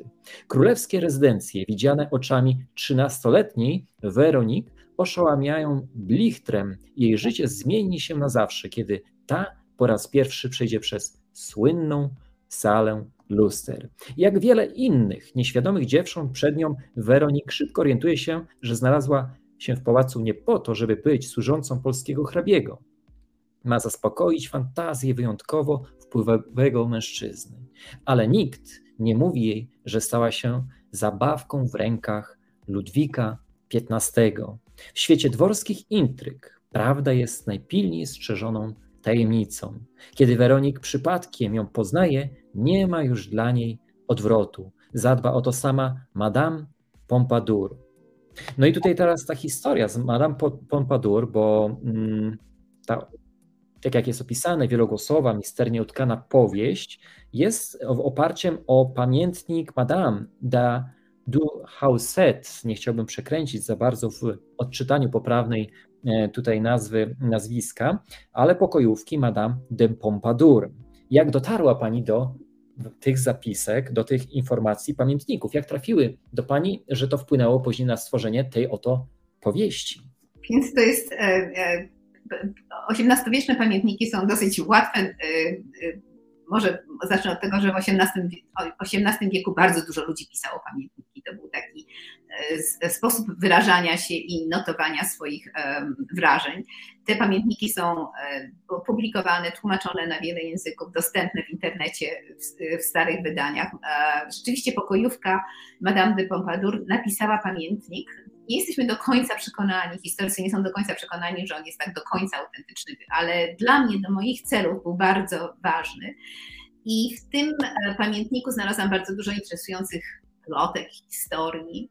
Królewskie rezydencje, widziane oczami 13-letniej Weronik, oszałamiają blichtrem. Jej życie zmieni się na zawsze, kiedy ta po raz pierwszy przejdzie przez słynną salę luster. Jak wiele innych nieświadomych dziewcząt przed nią, Weronik szybko orientuje się, że znalazła się w pałacu nie po to, żeby być służącą polskiego hrabiego ma zaspokoić fantazję wyjątkowo wpływowego mężczyzny. Ale nikt nie mówi jej, że stała się zabawką w rękach Ludwika XV. W świecie dworskich intryg prawda jest najpilniej strzeżoną tajemnicą. Kiedy Weronik przypadkiem ją poznaje, nie ma już dla niej odwrotu. Zadba o to sama Madame Pompadour. No i tutaj teraz ta historia z Madame Pompadour, bo mm, ta tak jak jest opisane, wielogłosowa, misternie utkana powieść, jest oparciem o pamiętnik Madame da du Hauset. Nie chciałbym przekręcić za bardzo w odczytaniu poprawnej e, tutaj nazwy, nazwiska, ale pokojówki Madame de Pompadour. Jak dotarła Pani do tych zapisek, do tych informacji, pamiętników? Jak trafiły do Pani, że to wpłynęło później na stworzenie tej oto powieści?
Więc to jest e, e, XVIII-wieczne pamiętniki są dosyć łatwe. Y, y, może zacznę od tego, że w XVIII, XVIII wieku bardzo dużo ludzi pisało pamiętniki. To był taki y, sposób wyrażania się i notowania swoich wrażeń. Te pamiętniki są publikowane, tłumaczone na wiele języków, dostępne w internecie w, w starych wydaniach. Rzeczywiście pokojówka Madame de Pompadour napisała pamiętnik nie jesteśmy do końca przekonani, historycy nie są do końca przekonani, że on jest tak do końca autentyczny, ale dla mnie, do moich celów był bardzo ważny. I w tym e, pamiętniku znalazłam bardzo dużo interesujących plotek, historii,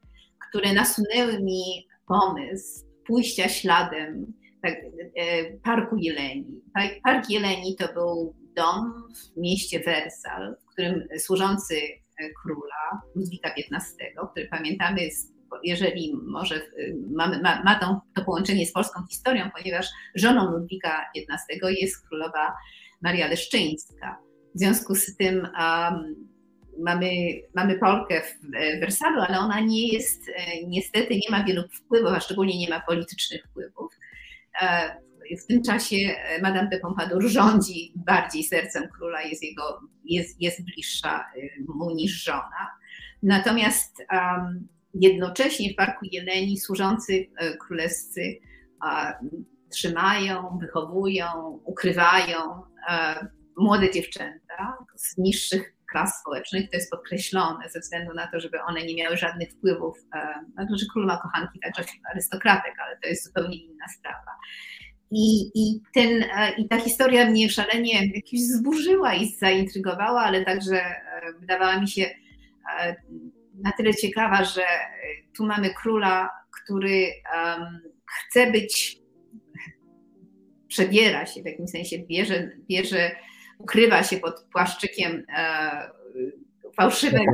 które nasunęły mi pomysł pójścia śladem tak, e, Parku Jeleni. Park Jeleni to był dom w mieście Wersal, w którym służący e, króla Ludwika XV, który pamiętamy jest jeżeli może ma, ma, ma to, to połączenie z polską historią, ponieważ żoną Ludwika XV jest królowa Maria Leszczyńska. W związku z tym um, mamy, mamy Polkę w Wersalu, ale ona nie jest, niestety nie ma wielu wpływów, a szczególnie nie ma politycznych wpływów. E, w tym czasie Madame de Pompadour rządzi bardziej sercem króla, jest, jego, jest, jest bliższa mu niż żona. Natomiast um, jednocześnie w Parku Jeleni służący e, królewscy trzymają, wychowują, ukrywają e, młode dziewczęta z niższych klas społecznych. To jest podkreślone ze względu na to, żeby one nie miały żadnych wpływów. E, znaczy, król ma kochanki także arystokratek, ale to jest zupełnie inna sprawa. I, i, ten, I ta historia mnie szalenie jakoś zburzyła i zaintrygowała, ale także wydawała mi się na tyle ciekawa, że tu mamy króla, który um, chce być, przebiera się w jakimś sensie, bierze, bierze ukrywa się pod płaszczykiem e, fałszywego,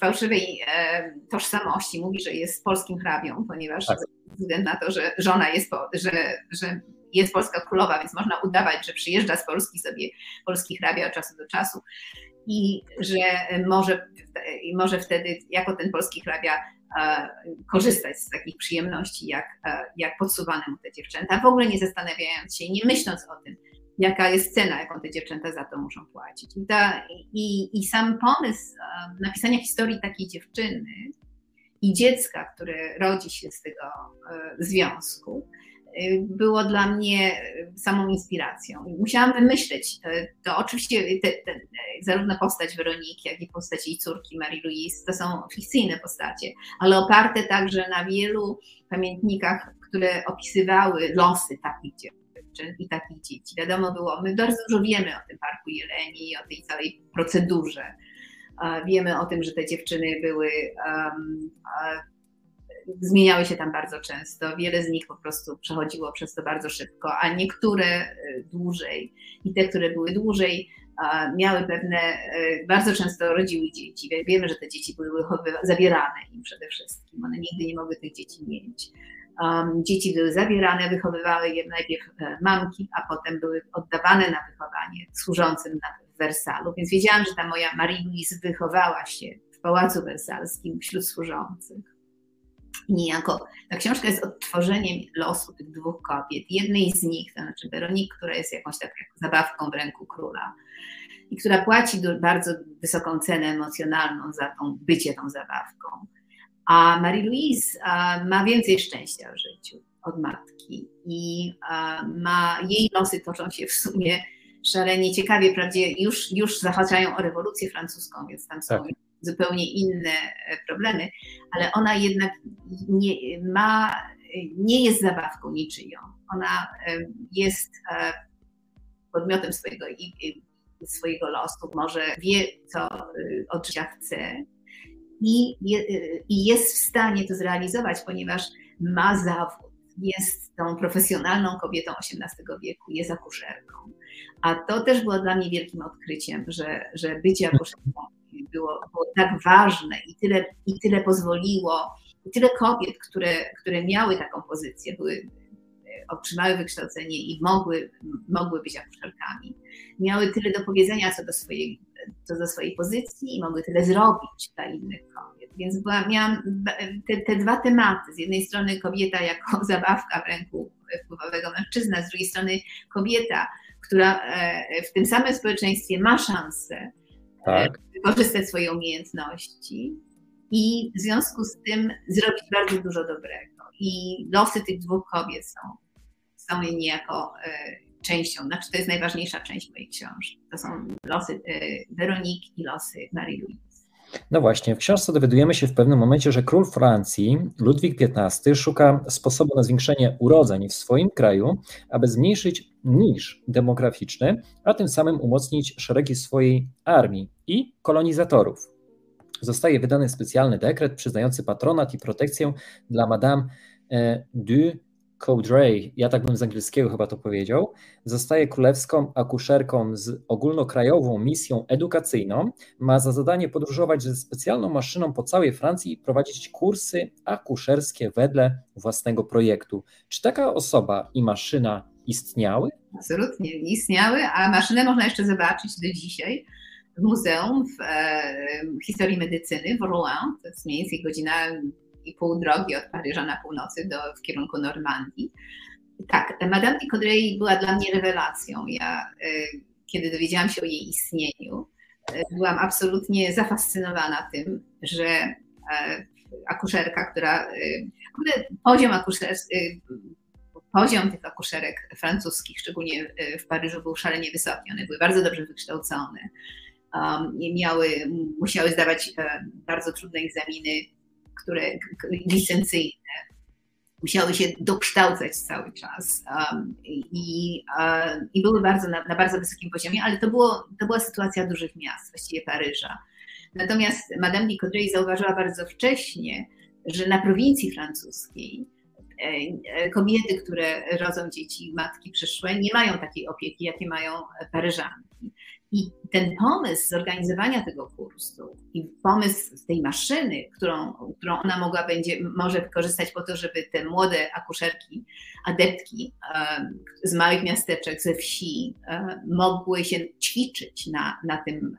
fałszywej e, tożsamości. Mówi, że jest polskim hrabią, ponieważ tak. ze względu na to, że żona jest, po, że, że jest polska królowa, więc można udawać, że przyjeżdża z Polski sobie polski hrabia od czasu do czasu i że może, może wtedy jako ten polski hrabia e, korzystać z takich przyjemności, jak, e, jak podsuwane mu te dziewczęta, w ogóle nie zastanawiając się, nie myśląc o tym, jaka jest cena, jaką te dziewczęta za to muszą płacić. I, ta, i, i sam pomysł e, napisania historii takiej dziewczyny i dziecka, które rodzi się z tego związku, było dla mnie samą inspiracją. Musiałam wymyśleć, to oczywiście te, te, zarówno postać Weroniki, jak i postać jej córki Marie-Louise to są fikcyjne postacie, ale oparte także na wielu pamiętnikach, które opisywały losy takich dziewczyn i takich dzieci. Wiadomo było, my bardzo dużo wiemy o tym Parku Jeleni i o tej całej procedurze. Wiemy o tym, że te dziewczyny były um, zmieniały się tam bardzo często. Wiele z nich po prostu przechodziło przez to bardzo szybko, a niektóre y, dłużej. I te, które były dłużej, miały pewne, y, bardzo często rodziły dzieci. Wiemy, że te dzieci były zabierane im przede wszystkim. One nigdy nie mogły tych dzieci mieć. Um, dzieci były zabierane, wychowywały je najpierw e, mamki, a potem były oddawane na wychowanie służącym na Wersalu. Więc wiedziałam, że ta moja Marie-Louise wychowała się w Pałacu Wersalskim wśród służących niejako ta książka jest odtworzeniem losu tych dwóch kobiet. Jednej z nich, to znaczy Weronik, która jest jakąś taką zabawką w ręku króla i która płaci bardzo wysoką cenę emocjonalną za tą bycie tą zabawką. A Marie-Louise ma więcej szczęścia w życiu od matki i ma, jej losy toczą się w sumie szalenie ciekawie, wprawdzie już, już zahaczają o rewolucję francuską, więc tam są tak zupełnie inne e, problemy, ale ona jednak nie, ma, nie jest zabawką niczyją. Ona e, jest e, podmiotem swojego, swojego losu, może wie, co od życia chce i, i jest w stanie to zrealizować, ponieważ ma zawód. Jest tą profesjonalną kobietą XVIII wieku, jest akuszerką. A to też było dla mnie wielkim odkryciem, że, że bycie akuszerką było, było tak ważne i tyle, i tyle pozwoliło, i tyle kobiet, które, które miały taką pozycję, były, otrzymały wykształcenie i mogły, mogły być akuszerkami, miały tyle do powiedzenia co do swojej, co do swojej pozycji i mogły tyle zrobić dla innych kobiet. Więc była, miałam te, te dwa tematy. Z jednej strony kobieta jako zabawka w ręku wpływowego mężczyzna, z drugiej strony kobieta, która e, w tym samym społeczeństwie ma szansę tak. wykorzystać swoje umiejętności i w związku z tym zrobić bardzo dużo dobrego. I losy tych dwóch kobiet są, są niejako e, częścią, znaczy to jest najważniejsza część mojej książki. To są losy e, Weroniki i losy Marie-Louise.
No właśnie, w książce dowiadujemy się w pewnym momencie, że król Francji, Ludwik XV, szuka sposobu na zwiększenie urodzeń w swoim kraju, aby zmniejszyć niż demograficzny, a tym samym umocnić szeregi swojej armii i kolonizatorów. Zostaje wydany specjalny dekret przyznający patronat i protekcję dla Madame e, du Codray, ja tak bym z angielskiego chyba to powiedział, zostaje królewską akuszerką z ogólnokrajową misją edukacyjną. Ma za zadanie podróżować ze specjalną maszyną po całej Francji i prowadzić kursy akuszerskie wedle własnego projektu. Czy taka osoba i maszyna istniały?
Absolutnie, istniały, a maszynę można jeszcze zobaczyć do dzisiaj w muzeum w e, historii medycyny w Rouen. To jest mniej więcej godzina i pół drogi od Paryża na północy do, w kierunku Normandii. Tak, Madame de była dla mnie rewelacją. Ja, e, kiedy dowiedziałam się o jej istnieniu, e, byłam absolutnie zafascynowana tym, że e, akuszerka, która, poziom akuszerski, poziom tych akuszerek francuskich, szczególnie w Paryżu, był szalenie wysoki. One były bardzo dobrze wykształcone. Um, miały, musiały zdawać bardzo trudne egzaminy które licencyjne musiały się dokształcać cały czas um, i, um, i były bardzo na, na, bardzo wysokim poziomie, ale to, było, to była sytuacja dużych miast, właściwie Paryża. Natomiast Madame de Coudray zauważyła bardzo wcześnie, że na prowincji francuskiej e, e, kobiety, które rodzą dzieci, matki przyszłe, nie mają takiej opieki, jakie mają Paryżanki. I ten pomysł zorganizowania tego kursu i pomysł tej maszyny, którą, którą ona mogła będzie, może wykorzystać po to, żeby te młode akuszerki, adeptki z małych miasteczek, ze wsi mogły się ćwiczyć na, na, tym,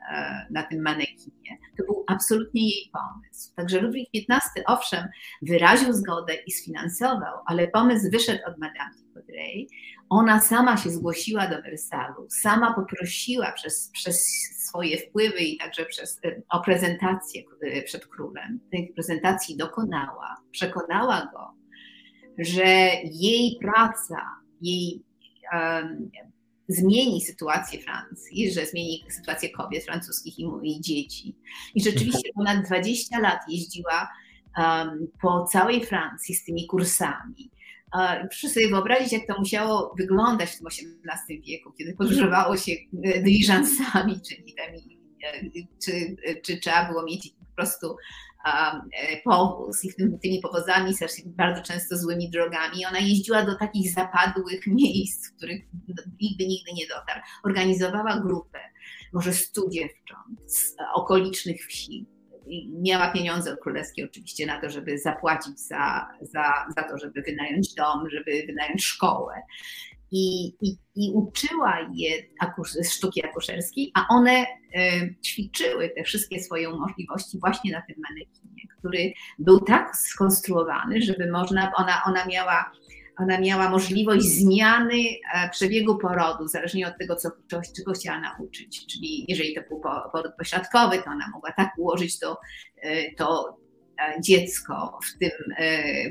na tym manekinie, to był absolutnie jej pomysł. Także Ludwik XV, owszem, wyraził zgodę i sfinansował, ale pomysł wyszedł od Madame de ona sama się zgłosiła do Wersalu, sama poprosiła przez, przez swoje wpływy i także przez, e, o prezentację e, przed królem. Tej prezentacji dokonała, przekonała go, że jej praca, jej um, zmieni sytuację Francji, że zmieni sytuację kobiet francuskich i, i dzieci. I rzeczywiście ponad 20 lat jeździła um, po całej Francji z tymi kursami. Proszę sobie wyobrazić, jak to musiało wyglądać w XVIII wieku, kiedy podróżowało się e, dyliżansami, czyli e, czy, czy trzeba było mieć po prostu e, powóz i tymi powozami bardzo często złymi drogami. Ona jeździła do takich zapadłych miejsc, w których nigdy, nigdy nie dotarł. Organizowała grupę, może stu dziewcząt z okolicznych wsi, miała pieniądze od królewskie oczywiście na to, żeby zapłacić za, za, za to, żeby wynająć dom, żeby wynająć szkołę. I, i, i uczyła je akusz, sztuki akuszerskiej, a one y, ćwiczyły te wszystkie swoje możliwości właśnie na tym manekinie, który był tak skonstruowany, żeby można, ona, ona miała ona miała możliwość zmiany e, przebiegu porodu, zależnie od tego, co, czego chciała nauczyć. Czyli jeżeli to był poród pośladkowy, to ona mogła tak ułożyć to, e, to e, dziecko w tym,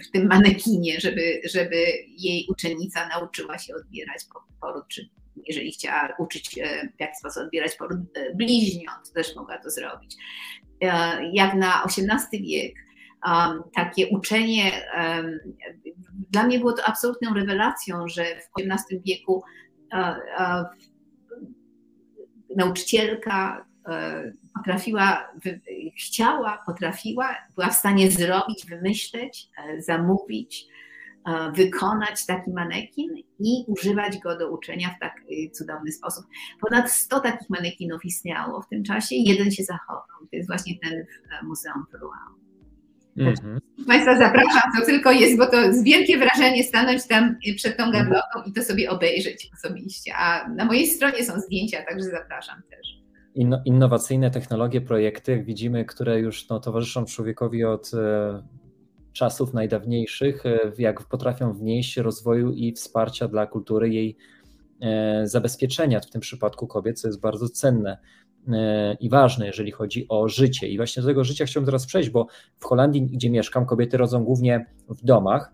w tym manekinie, żeby, żeby jej uczennica nauczyła się odbierać poród, czy jeżeli chciała uczyć w jaki sposób odbierać poród bliźniąt, też mogła to zrobić. Jak na XVIII wiek, takie uczenie dla mnie było to absolutną rewelacją, że w XVIII wieku nauczycielka e, potrafiła, chciała, potrafiła, była w stanie zrobić, wymyśleć, e, zamówić, e, wykonać taki manekin i używać go do uczenia w tak cudowny sposób. Ponad 100 takich manekinów istniało w tym czasie, jeden się zachował. To jest właśnie ten w Muzeum Peruanu. Mhm. Państwa zapraszam, to tylko jest, bo to jest wielkie wrażenie stanąć tam przed tą mhm. gablotą i to sobie obejrzeć osobiście. A na mojej stronie są zdjęcia, także zapraszam też.
Inno, innowacyjne technologie, projekty, jak widzimy, które już no, towarzyszą człowiekowi od e, czasów najdawniejszych, e, jak potrafią wnieść rozwoju i wsparcia dla kultury jej e, zabezpieczenia, w tym przypadku kobiet, co jest bardzo cenne. E, i ważne, jeżeli chodzi o życie. I właśnie do tego życia chciałbym teraz przejść, bo w Holandii, gdzie mieszkam, kobiety rodzą głównie w domach,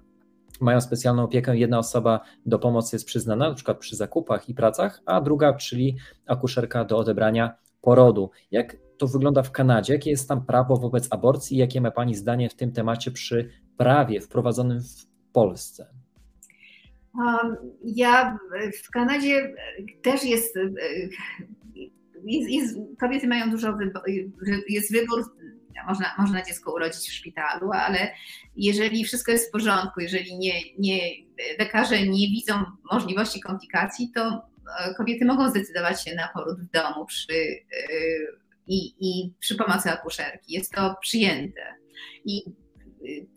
mają specjalną opiekę. Jedna osoba do pomocy jest przyznana, na przykład przy zakupach i pracach, a druga, czyli akuszerka do odebrania porodu. Jak to wygląda w Kanadzie? Jakie jest tam prawo wobec aborcji? Jakie ma Pani zdanie w tym temacie przy prawie wprowadzonym w Polsce?
Um, ja w Kanadzie też jest jest, jest, kobiety mają dużo wyboru, jest wybór można, można dziecko urodzić w szpitalu, ale jeżeli wszystko jest w porządku, jeżeli nie, nie, lekarze nie widzą możliwości komplikacji, to e, kobiety mogą zdecydować się na poród w domu przy, i, i przy pomocy akuszerki. Jest to przyjęte. I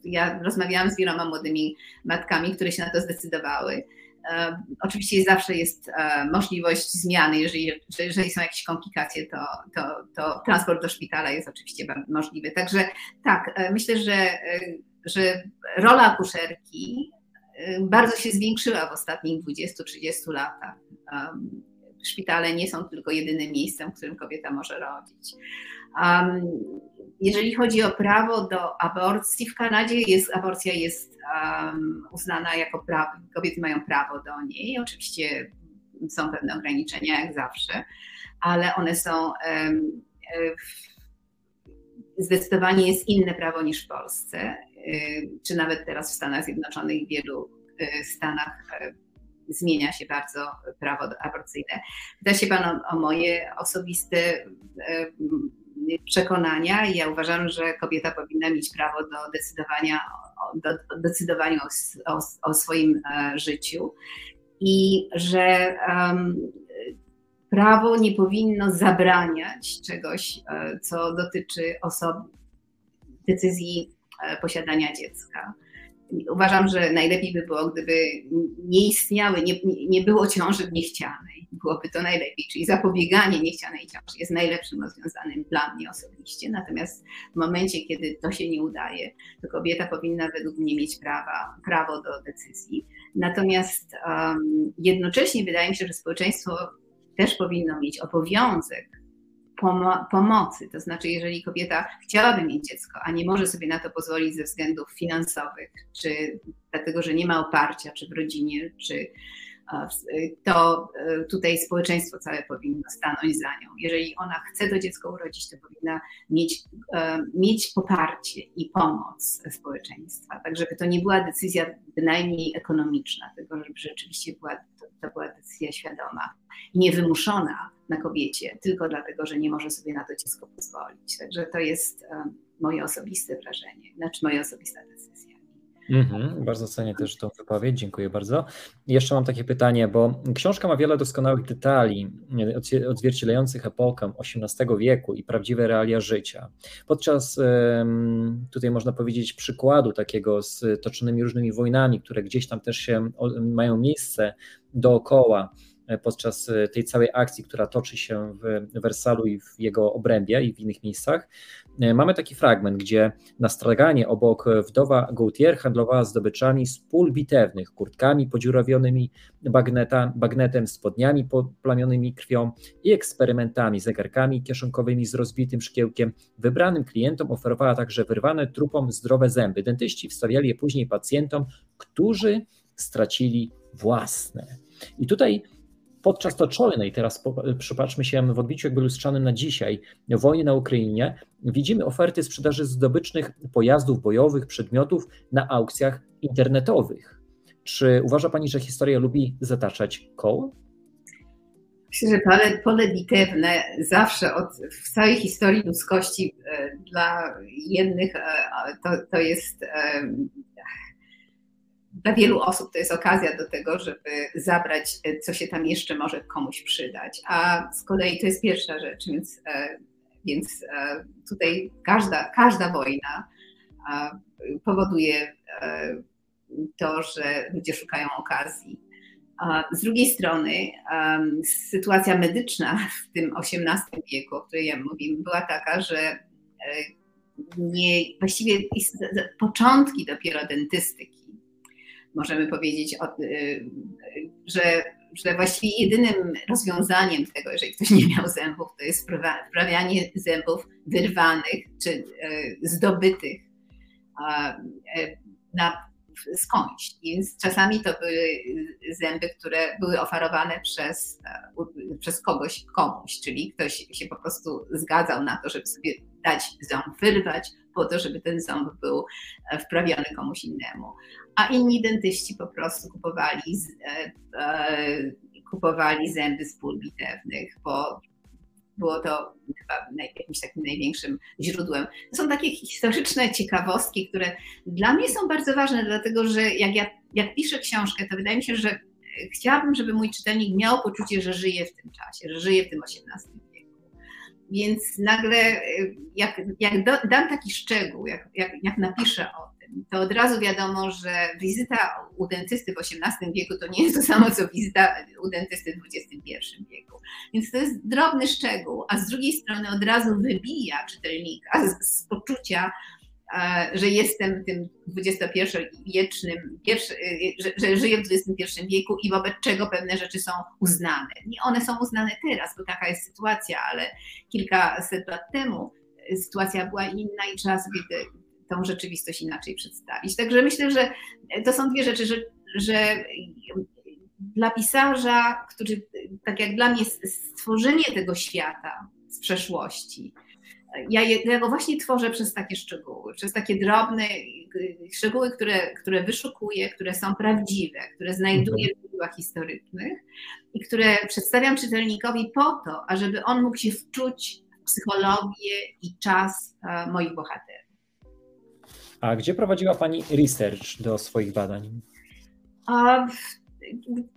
ja rozmawiałam z wieloma młodymi matkami, które się na to zdecydowały. E, oczywiście zawsze jest e, możliwość zmiany, jeżeli, jeżeli są jakieś komplikacje, to, to, to transport do szpitala jest oczywiście możliwy. Także tak, e, myślę, że, że rola akuszerki bardzo się zwiększyła w ostatnich 20-30 latach. Szpitale nie są tylko jedynym miejscem, w którym kobieta może rodzić. Jeżeli chodzi o prawo do aborcji w Kanadzie, jest, aborcja jest um, uznana jako prawo, kobiety mają prawo do niej. Oczywiście są pewne ograniczenia, jak zawsze, ale one są um, zdecydowanie jest inne prawo niż w Polsce, czy nawet teraz w Stanach Zjednoczonych, w wielu stanach zmienia się bardzo prawo aborcyjne. Pyta się Pan o, o moje osobiste przekonania i ja uważam, że kobieta powinna mieć prawo do decydowania, do, do decydowania o, o, o, swoim e, życiu i że um, prawo nie powinno zabraniać czegoś, e, co dotyczy osoby, decyzji e, posiadania dziecka. Uważam, że najlepiej by było, gdyby nie istniały, nie, nie było ciąży niechcianej. Byłoby to najlepiej, czyli zapobieganie niechcianej ciąży jest najlepszym rozwiązanym dla mnie osobiście. Natomiast w momencie, kiedy to się nie udaje, to kobieta powinna według mnie mieć prawa, prawo do decyzji. Natomiast um, jednocześnie wydaje mi się, że społeczeństwo też powinno mieć obowiązek pomo pomocy. To znaczy, jeżeli kobieta chciałaby mieć dziecko, a nie może sobie na to pozwolić ze względów finansowych, czy dlatego, że nie ma oparcia, czy w rodzinie, czy to e, tutaj społeczeństwo całe powinno stanąć za nią. Jeżeli ona chce to dziecko urodzić, to powinna mieć, e, mieć poparcie i pomoc społeczeństwa. Tak, żeby to nie była decyzja bynajmniej ekonomiczna, tylko żeby rzeczywiście była, to, to była decyzja świadoma i niewymuszona na kobiecie, tylko dlatego, że nie może sobie na to dziecko pozwolić. Także to jest e, moje osobiste wrażenie, znaczy moja osobista decyzja.
Mhm, bardzo cenię też tą wypowiedź, dziękuję bardzo. Jeszcze mam takie pytanie, bo książka ma wiele doskonałych detali odzwierciedlających epokę XVIII wieku i prawdziwe realia życia. Podczas tutaj można powiedzieć przykładu takiego z toczonymi różnymi wojnami, które gdzieś tam też się mają miejsce dookoła podczas e, tej całej akcji, która toczy się w Wersalu i w jego obrębie i w innych miejscach. E, mamy taki fragment, gdzie na straganie obok wdowa Gautier handlowała zdobyczami z pól bitewnych, kurtkami podziurawionymi bagneta, bagnetem, spodniami poplamionymi krwią i eksperymentami, zegarkami kieszonkowymi z rozbitym szkiełkiem. Wybranym klientom oferowała także wyrwane trupom zdrowe zęby. Dentyści wstawiali je później pacjentom, którzy stracili własne. I tutaj podczas toczonej, teraz przypatrzmy się w odbiciu jakby lustrzanym na dzisiaj, wojny na Ukrainie, widzimy oferty sprzedaży zdobycznych pojazdów bojowych, przedmiotów na aukcjach internetowych. Czy uważa Pani, że historia lubi zataczać koło?
Myślę, że pole, pole bitewne zawsze od, w całej historii ludzkości e, dla jednych e, to, to jest e, dla wielu osób to jest okazja do tego, żeby zabrać, e, co się tam jeszcze może komuś przydać. A z kolei to jest pierwsza rzecz, więc, e, więc e, tutaj każda, każda wojna powoduje to, że ludzie szukają okazji. Z drugiej strony sytuacja medyczna w tym XVIII wieku, o której ja mówię, była taka, że nie, właściwie początki dopiero dentystyki możemy powiedzieć, y, że, że właściwie jedynym rozwiązaniem tego, jeżeli ktoś nie miał zębów, to jest wprawianie zębów wyrwanych czy y, zdobytych y, na skądś. Więc czasami to były zęby, które były oferowane przez, przez kogoś komuś, czyli ktoś się po prostu zgadzał na to, żeby sobie dać ząb wyrwać, po to, żeby ten ząb był wprawiony komuś innemu a inni dentyści po prostu kupowali, e, e, kupowali zęby z pól bitewnych, bo było to chyba jakimś takim największym źródłem. To są takie historyczne ciekawostki, które dla mnie są bardzo ważne, dlatego że jak ja jak piszę książkę, to wydaje mi się, że chciałabym, żeby mój czytelnik miał poczucie, że żyje w tym czasie, że żyje w tym XVIII wieku. Więc nagle, jak, jak do, dam taki szczegół, jak, jak, jak napiszę o tym, to od razu wiadomo, że wizyta u dentysty w XVIII wieku to nie jest to samo, co wizyta u dentysty w XXI wieku. Więc to jest drobny szczegół, a z drugiej strony od razu wybija czytelnika z, z poczucia, że jestem tym XXI-wiecznym, że, że żyję w XXI wieku i wobec czego pewne rzeczy są uznane. Nie one są uznane teraz, bo taka jest sytuacja, ale kilkaset lat temu sytuacja była inna i trzeba sobie tą rzeczywistość inaczej przedstawić. Także myślę, że to są dwie rzeczy, że, że dla pisarza, który, tak jak dla mnie, stworzenie tego świata z przeszłości, ja, je, ja go właśnie tworzę przez takie szczegóły, przez takie drobne y, szczegóły, które, które wyszukuję, które są prawdziwe, które znajduję w źródłach historycznych i które przedstawiam czytelnikowi po to, ażeby on mógł się wczuć w psychologię i czas e, moich bohaterów.
A gdzie prowadziła Pani research do swoich badań?
A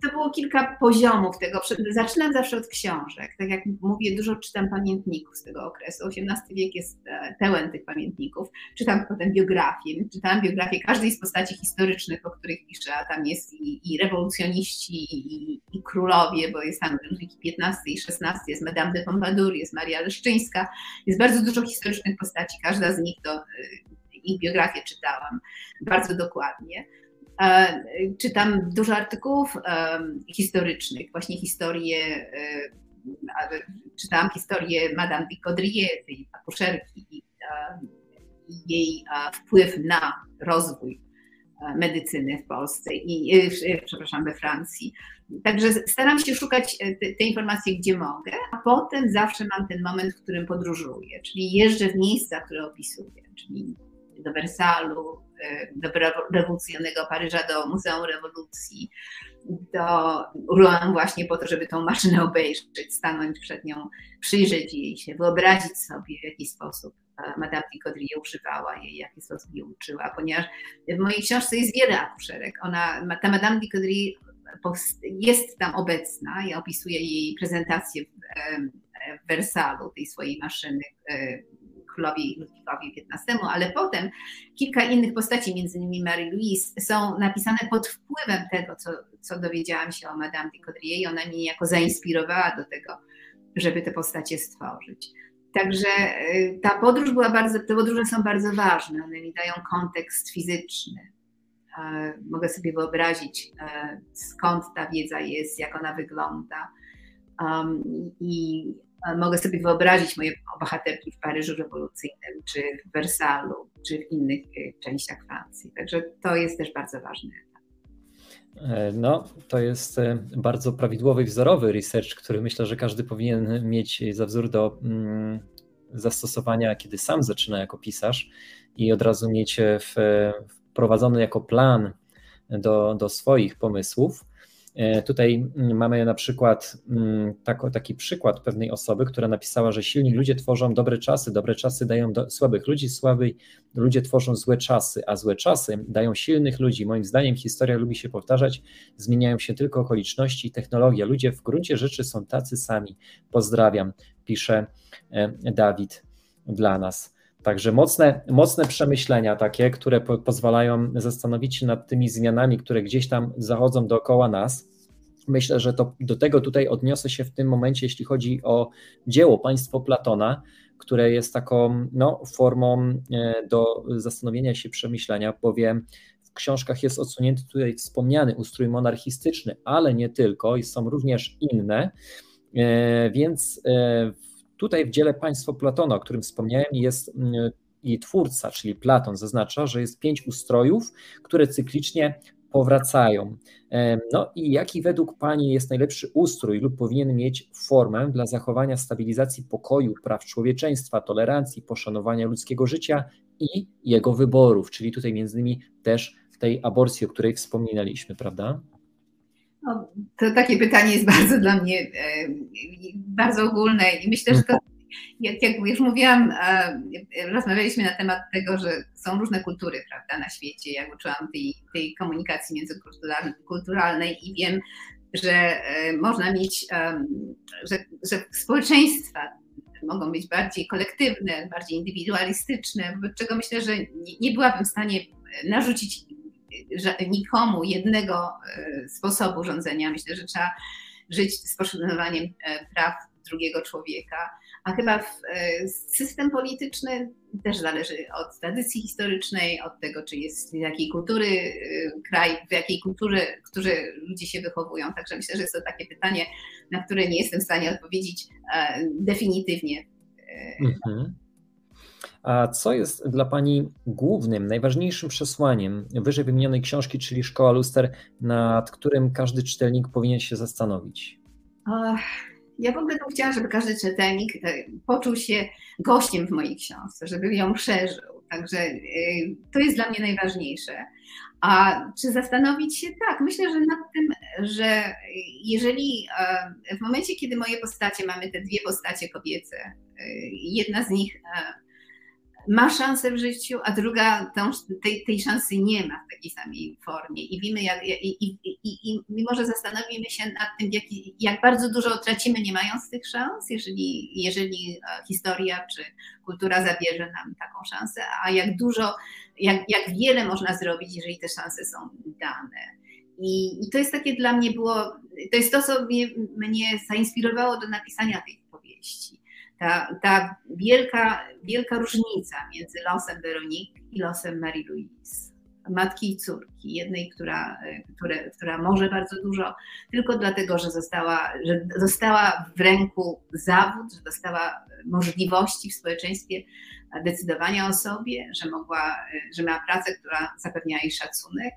to było kilka poziomów tego. Zaczynam zawsze od książek. Tak jak mówię, dużo czytam pamiętników z tego okresu. XVIII wiek jest e, pełen tych pamiętników. Czytam potem biografię. Czytałam biografię każdej z postaci historycznych, o których piszę, a tam jest i, i rewolucjoniści, i, i, królowie, bo jest tam Ludwiki XV i XVI, jest Madame de Pompadour, jest Maria Leszczyńska. Jest bardzo dużo historycznych postaci. Każda z nich to e, ich biografię czytałam bardzo dokładnie. E, czytam dużo artykułów historycznych, właśnie historię, e, czytałam historię Madame de Caudrier, tej akuszerki i jej wpływ na rozwój e, medycyny w Polsce i, przepraszam, we Francji. Także staram się szukać te, te, informacje, gdzie mogę, a potem zawsze mam ten moment, w którym podróżuję, czyli jeżdżę w miejsca, które opisuję, czyli do Wersalu, e, do rewolucyjnego Paryża, do Muzeum Rewolucji, do Rouen właśnie po to, żeby tą maszynę obejrzeć, stanąć przed nią, przyjrzeć jej się, wyobrazić sobie w jaki sposób e, Madame Picodrie używała jej, w jaki sposób jej uczyła, ponieważ w mojej książce jest wiele akuszerek. Ona, ta Madame Picodrie jest tam obecna, ja opisuję jej prezentację w, w Wersalu, tej swojej maszyny e, królowi Ludwikowi XV, ale potem kilka innych postaci, między innymi Mary Louise, są napisane pod wpływem tego, co, co dowiedziałam się o Madame de Caudrier i ona mnie niejako zainspirowała do tego, żeby te postacie stworzyć. Także y, ta podróż była bardzo, te podróże są bardzo ważne, one mi dają kontekst fizyczny. Mogę sobie wyobrazić, e, skąd ta wiedza jest, jak ona wygląda. Um, I mogę sobie wyobrazić moje bohaterki w Paryżu rewolucyjnym, czy w Wersalu, czy w innych y, częściach Francji. Także to jest też bardzo ważne.
E, no, to jest e, bardzo prawidłowy, wzorowy research, który myślę, że każdy powinien mieć za wzór do mm, zastosowania, kiedy sam zaczyna jako pisarz i od razu mieć e, wprowadzony jako plan do, do swoich pomysłów. E, tutaj mm, mamy na przykład mm, taki przykład pewnej osoby, która napisała, że silni ludzie tworzą dobre czasy, dobre czasy dają do słabych ludzi, słabi ludzie tworzą złe czasy, a złe czasy dają silnych ludzi. Moim zdaniem historia lubi się powtarzać, zmieniają się tylko okoliczności i technologia. Ludzie w gruncie rzeczy są tacy sami. Pozdrawiam, pisze e, Dawid dla nas. Także mocne, mocne przemyślenia takie, które po, pozwalają zastanowić się nad tymi zmianami, które gdzieś tam zachodzą dookoła nas. Myślę, że to, do tego tutaj odniosę się w tym momencie, jeśli chodzi o dzieło Państwo Platona, które jest taką no, formą e, do zastanowienia się, przemyślenia, bowiem w książkach jest odsunięty tutaj wspomniany ustrój monarchistyczny, ale nie tylko, są również inne, e, więc e, Tutaj w dziele Państwo Platona, o którym wspomniałem, jest mm, i twórca, czyli Platon, zaznacza, że jest pięć ustrojów, które cyklicznie powracają. No i jaki według Pani jest najlepszy ustrój lub powinien mieć formę dla zachowania stabilizacji pokoju, praw człowieczeństwa, tolerancji, poszanowania ludzkiego życia i jego wyborów, czyli tutaj między innymi też tej aborcji, o której wspominaliśmy, prawda?
No, to takie pytanie jest bardzo dla mnie e, bardzo ogólne i myślę, że to jak, jak już mówiłam, e, rozmawialiśmy na temat tego, że są różne kultury prawda, na świecie. Ja uczyłam tej, tej komunikacji międzykulturalnej i wiem, że e, można mieć, że, że społeczeństwa mogą być bardziej kolektywne, bardziej indywidualistyczne, wobec czego myślę, że nie, nie byłabym w stanie narzucić nikomu jednego e, sposobu rządzenia. Myślę, że trzeba żyć z poszanowaniem praw drugiego człowieka a chyba w, e, system polityczny też zależy od tradycji historycznej, od tego, czy jest z jakiej kultury e, kraj, w jakiej kulturze, którzy ludzie się wychowują. Także myślę, że jest to takie pytanie, na które nie jestem w stanie odpowiedzieć e, definitywnie. Mhm.
A co jest dla Pani głównym, najważniejszym przesłaniem wyżej wymienionej książki, czyli Szkoła Luster, nad którym każdy czytelnik powinien się zastanowić?
Ja w ogóle bym chciała, żeby każdy czytelnik e, poczuł się gościem w mojej książce, żeby ją przeżył. Także e, to jest dla mnie najważniejsze. A czy zastanowić się? Tak, myślę, że nad tym, że jeżeli e, w momencie, kiedy moje postacie, mamy te dwie postacie kobiece, jedna z nich ma szansę w życiu, a druga tą, tej, tej szansy nie ma w takiej samej formie. I wiemy, jak, i, i, i, i mimo że zastanowimy się nad tym, jak, jak bardzo dużo tracimy nie mając tych szans, jeżeli, jeżeli e, historia czy kultura zabierze nam taką szansę, a jak dużo, jak, jak wiele można zrobić, jeżeli te szanse są dane. I, to jest takie dla mnie było, to jest to, co mnie, mnie zainspirowało do napisania tej powieści ta, ta wielka, wielka różnica między losem Weroniki i losem Marie-Louise, matki i córki, jednej, która, które, która może bardzo dużo, tylko dlatego, że została, że dostała w ręku zawód, że dostała możliwości w społeczeństwie decydowania o sobie, że mogła, że miała pracę, która zapewniała jej szacunek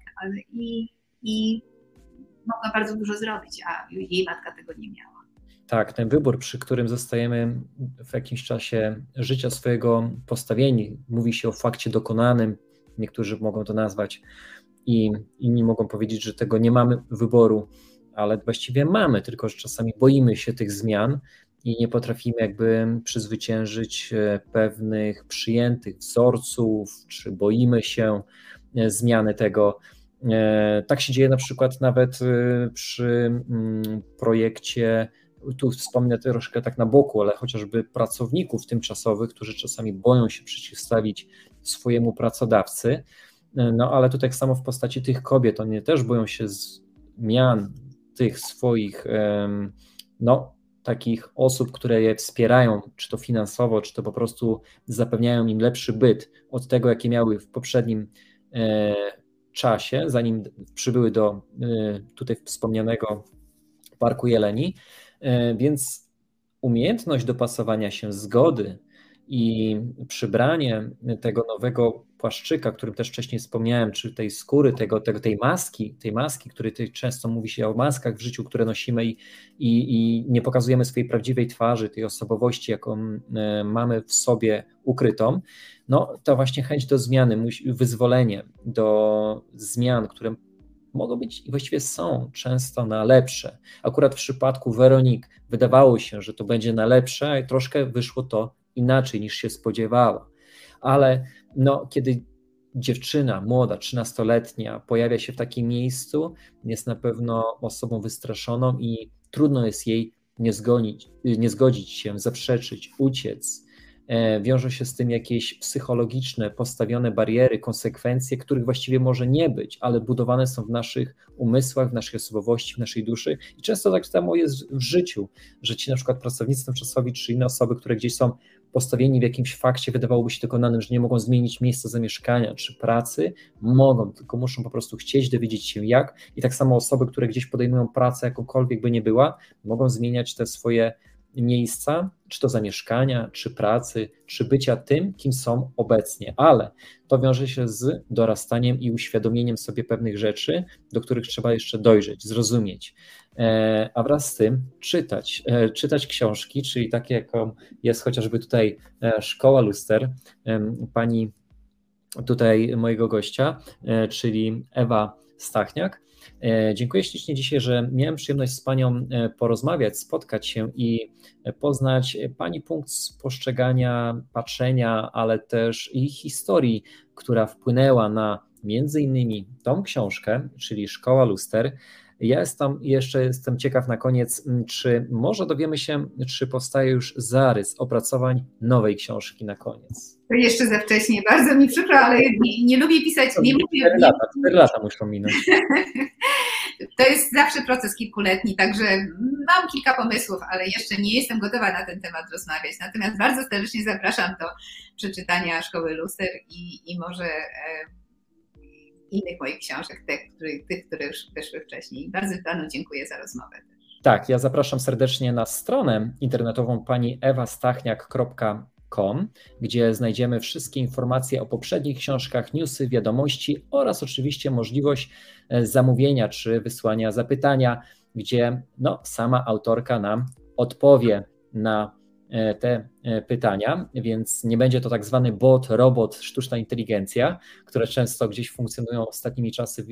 i, i mogła bardzo dużo zrobić, a jej matka tego nie miała.
Tak, ten wybór, przy którym zostajemy w jakimś czasie życia swojego postawieni, mówi się o fakcie dokonanym, niektórzy mogą to nazwać, i inni mogą powiedzieć, że tego nie mamy wyboru, ale właściwie mamy, tylko że czasami boimy się tych zmian i nie potrafimy jakby przezwyciężyć e, pewnych przyjętych wzorców, czy boimy się e, zmiany tego. E, tak się dzieje na przykład nawet przy mm, projekcie tu wspomnę troszkę tak na boku, ale chociażby pracowników tymczasowych, którzy czasami boją się przeciwstawić swojemu pracodawcy, no ale tu tak samo w postaci tych kobiet, oni też boją się zmian tych swoich, no takich osób, które je wspierają, czy to finansowo, czy to po prostu zapewniają im lepszy byt od tego, jakie miały w poprzednim e, czasie, zanim przybyły do e, tutaj wspomnianego Parku Jeleni, więc umiejętność dopasowania się zgody i przybranie tego nowego płaszczyka, którym też wcześniej wspomniałem, czy tej skóry, tego, tego, tej maski, tej maski, której często mówi się o maskach w życiu, które nosimy i, i, i nie pokazujemy swojej prawdziwej twarzy, tej osobowości, jaką e, mamy w sobie ukrytą, no to właśnie chęć do zmiany, wyzwolenie do zmian, które mogą być i właściwie są często na lepsze. Akurat w przypadku Weronik wydawało się, że to będzie na lepsze, a troszkę wyszło to inaczej niż się spodziewała. Ale no, kiedy dziewczyna młoda, trzynastoletnia pojawia się w takim miejscu, jest na pewno osobą wystraszoną i trudno jest jej nie zgodzić, nie zgodzić się, zaprzeczyć, uciec wiążą się z tym jakieś psychologiczne, postawione bariery, konsekwencje, których właściwie może nie być, ale budowane są w naszych umysłach, w naszej osobowości, w naszej duszy. I często tak samo jest w życiu, że ci na przykład pracownicy tymczasowi, czy inne osoby, które gdzieś są postawieni w jakimś fakcie, wydawałoby się dokonanym, że nie mogą zmienić miejsca zamieszkania czy pracy, mogą, tylko muszą po prostu chcieć dowiedzieć się jak. I tak samo osoby, które gdzieś podejmują pracę, jakąkolwiek by nie była, mogą zmieniać te swoje miejsca, czy to zamieszkania, czy pracy, czy bycia tym, kim są obecnie, ale to wiąże się z dorastaniem i uświadomieniem sobie pewnych rzeczy, do których trzeba jeszcze dojrzeć, zrozumieć, e, a wraz z tym czytać, e, czytać książki, czyli takie, jaką jest chociażby tutaj e, Szkoła Luster, pani tutaj mojego gościa, czyli Ewa Stachniak, Dziękuję ślicznie dzisiaj, że miałem przyjemność z Panią porozmawiać, spotkać się i poznać Pani punkt postrzegania, patrzenia, ale też i historii, która wpłynęła na między innymi tą książkę, czyli Szkoła Luster. Ja jestem, jeszcze jestem ciekaw na koniec, czy może dowiemy się, czy powstaje już zarys opracowań nowej książki na koniec.
To jeszcze za wcześnie, bardzo mi przykro, ale nie, nie lubię pisać. Nie
lubię, 4 lata, 4 lata muszą minąć.
To jest zawsze proces kilkuletni, także mam kilka pomysłów, ale jeszcze nie jestem gotowa na ten temat rozmawiać. Natomiast bardzo serdecznie zapraszam do przeczytania Szkoły Luster i, i może e, innych moich książek, tych, tych, które już wyszły wcześniej. Bardzo Panu dziękuję za rozmowę.
Tak, ja zapraszam serdecznie na stronę internetową pani ewastachniak.com, gdzie znajdziemy wszystkie informacje o poprzednich książkach, newsy, wiadomości oraz oczywiście możliwość e, zamówienia czy wysłania zapytania, gdzie no, sama autorka nam odpowie na E, te e, pytania, więc nie będzie to tak zwany bot, robot, sztuczna inteligencja, które często gdzieś funkcjonują ostatnimi czasy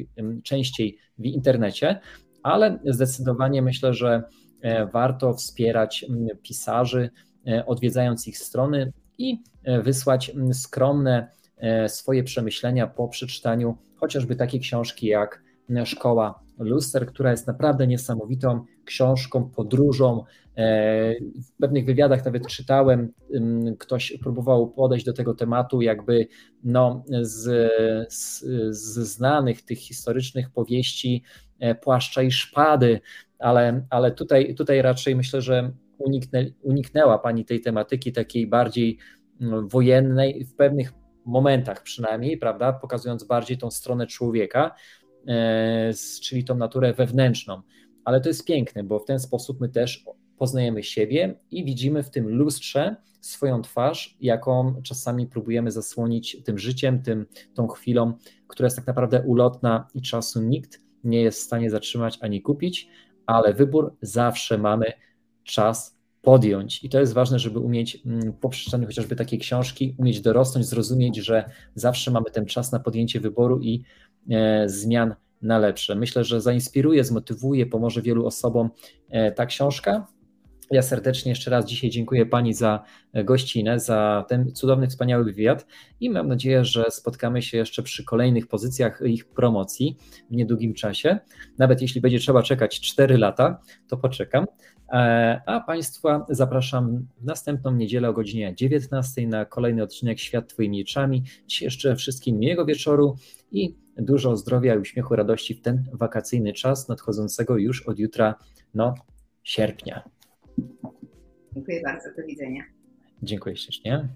częściej w internecie, ale zdecydowanie myślę, że warto wspierać pisarzy, odwiedzając ich strony i wysłać skromne swoje przemyślenia po przeczytaniu chociażby takiej książki jak Szkoła Luster, która jest naprawdę niesamowitą książką, podróżą. E, w pewnych wywiadach nawet czytałem, ktoś próbował podejść do tego tematu jakby no, z, z, z znanych tych historycznych powieści e, Płaszcza i Szpady, ale, ale tutaj, tutaj raczej myślę, że uniknę, uniknęła Pani tej tematyki takiej bardziej wojennej, w pewnych momentach przynajmniej, prawda, pokazując bardziej tą stronę człowieka, E, czyli tą naturę wewnętrzną. Ale to jest piękne, bo w ten sposób my też poznajemy siebie i widzimy w tym lustrze swoją twarz, jaką czasami próbujemy zasłonić tym życiem, tym, tą chwilą, która jest tak naprawdę ulotna i czasu nikt nie jest w stanie zatrzymać ani kupić, ale wybór zawsze mamy czas podjąć. I to jest ważne, żeby umieć mm, po przeczytaniu chociażby takiej książki, umieć dorosnąć, zrozumieć, że zawsze mamy ten czas na podjęcie wyboru i E, zmian na lepsze. Myślę, że zainspiruje, zmotywuje, pomoże wielu osobom e, ta książka. Ja serdecznie jeszcze raz dzisiaj dziękuję Pani za gościnę, za ten cudowny, wspaniały wywiad i mam nadzieję, że spotkamy się jeszcze przy kolejnych pozycjach ich promocji w niedługim czasie. Nawet jeśli będzie trzeba czekać 4 lata, to poczekam. E, a Państwa zapraszam w następną niedzielę o godzinie 19 na kolejny odcinek Świat Twoimi oczami. Dziś jeszcze wszystkim miłego wieczoru i dużo zdrowia i uśmiechu, radości w ten wakacyjny czas nadchodzącego już od jutra, no, sierpnia.
Dziękuję bardzo, do widzenia.
Dziękuję ślicznie.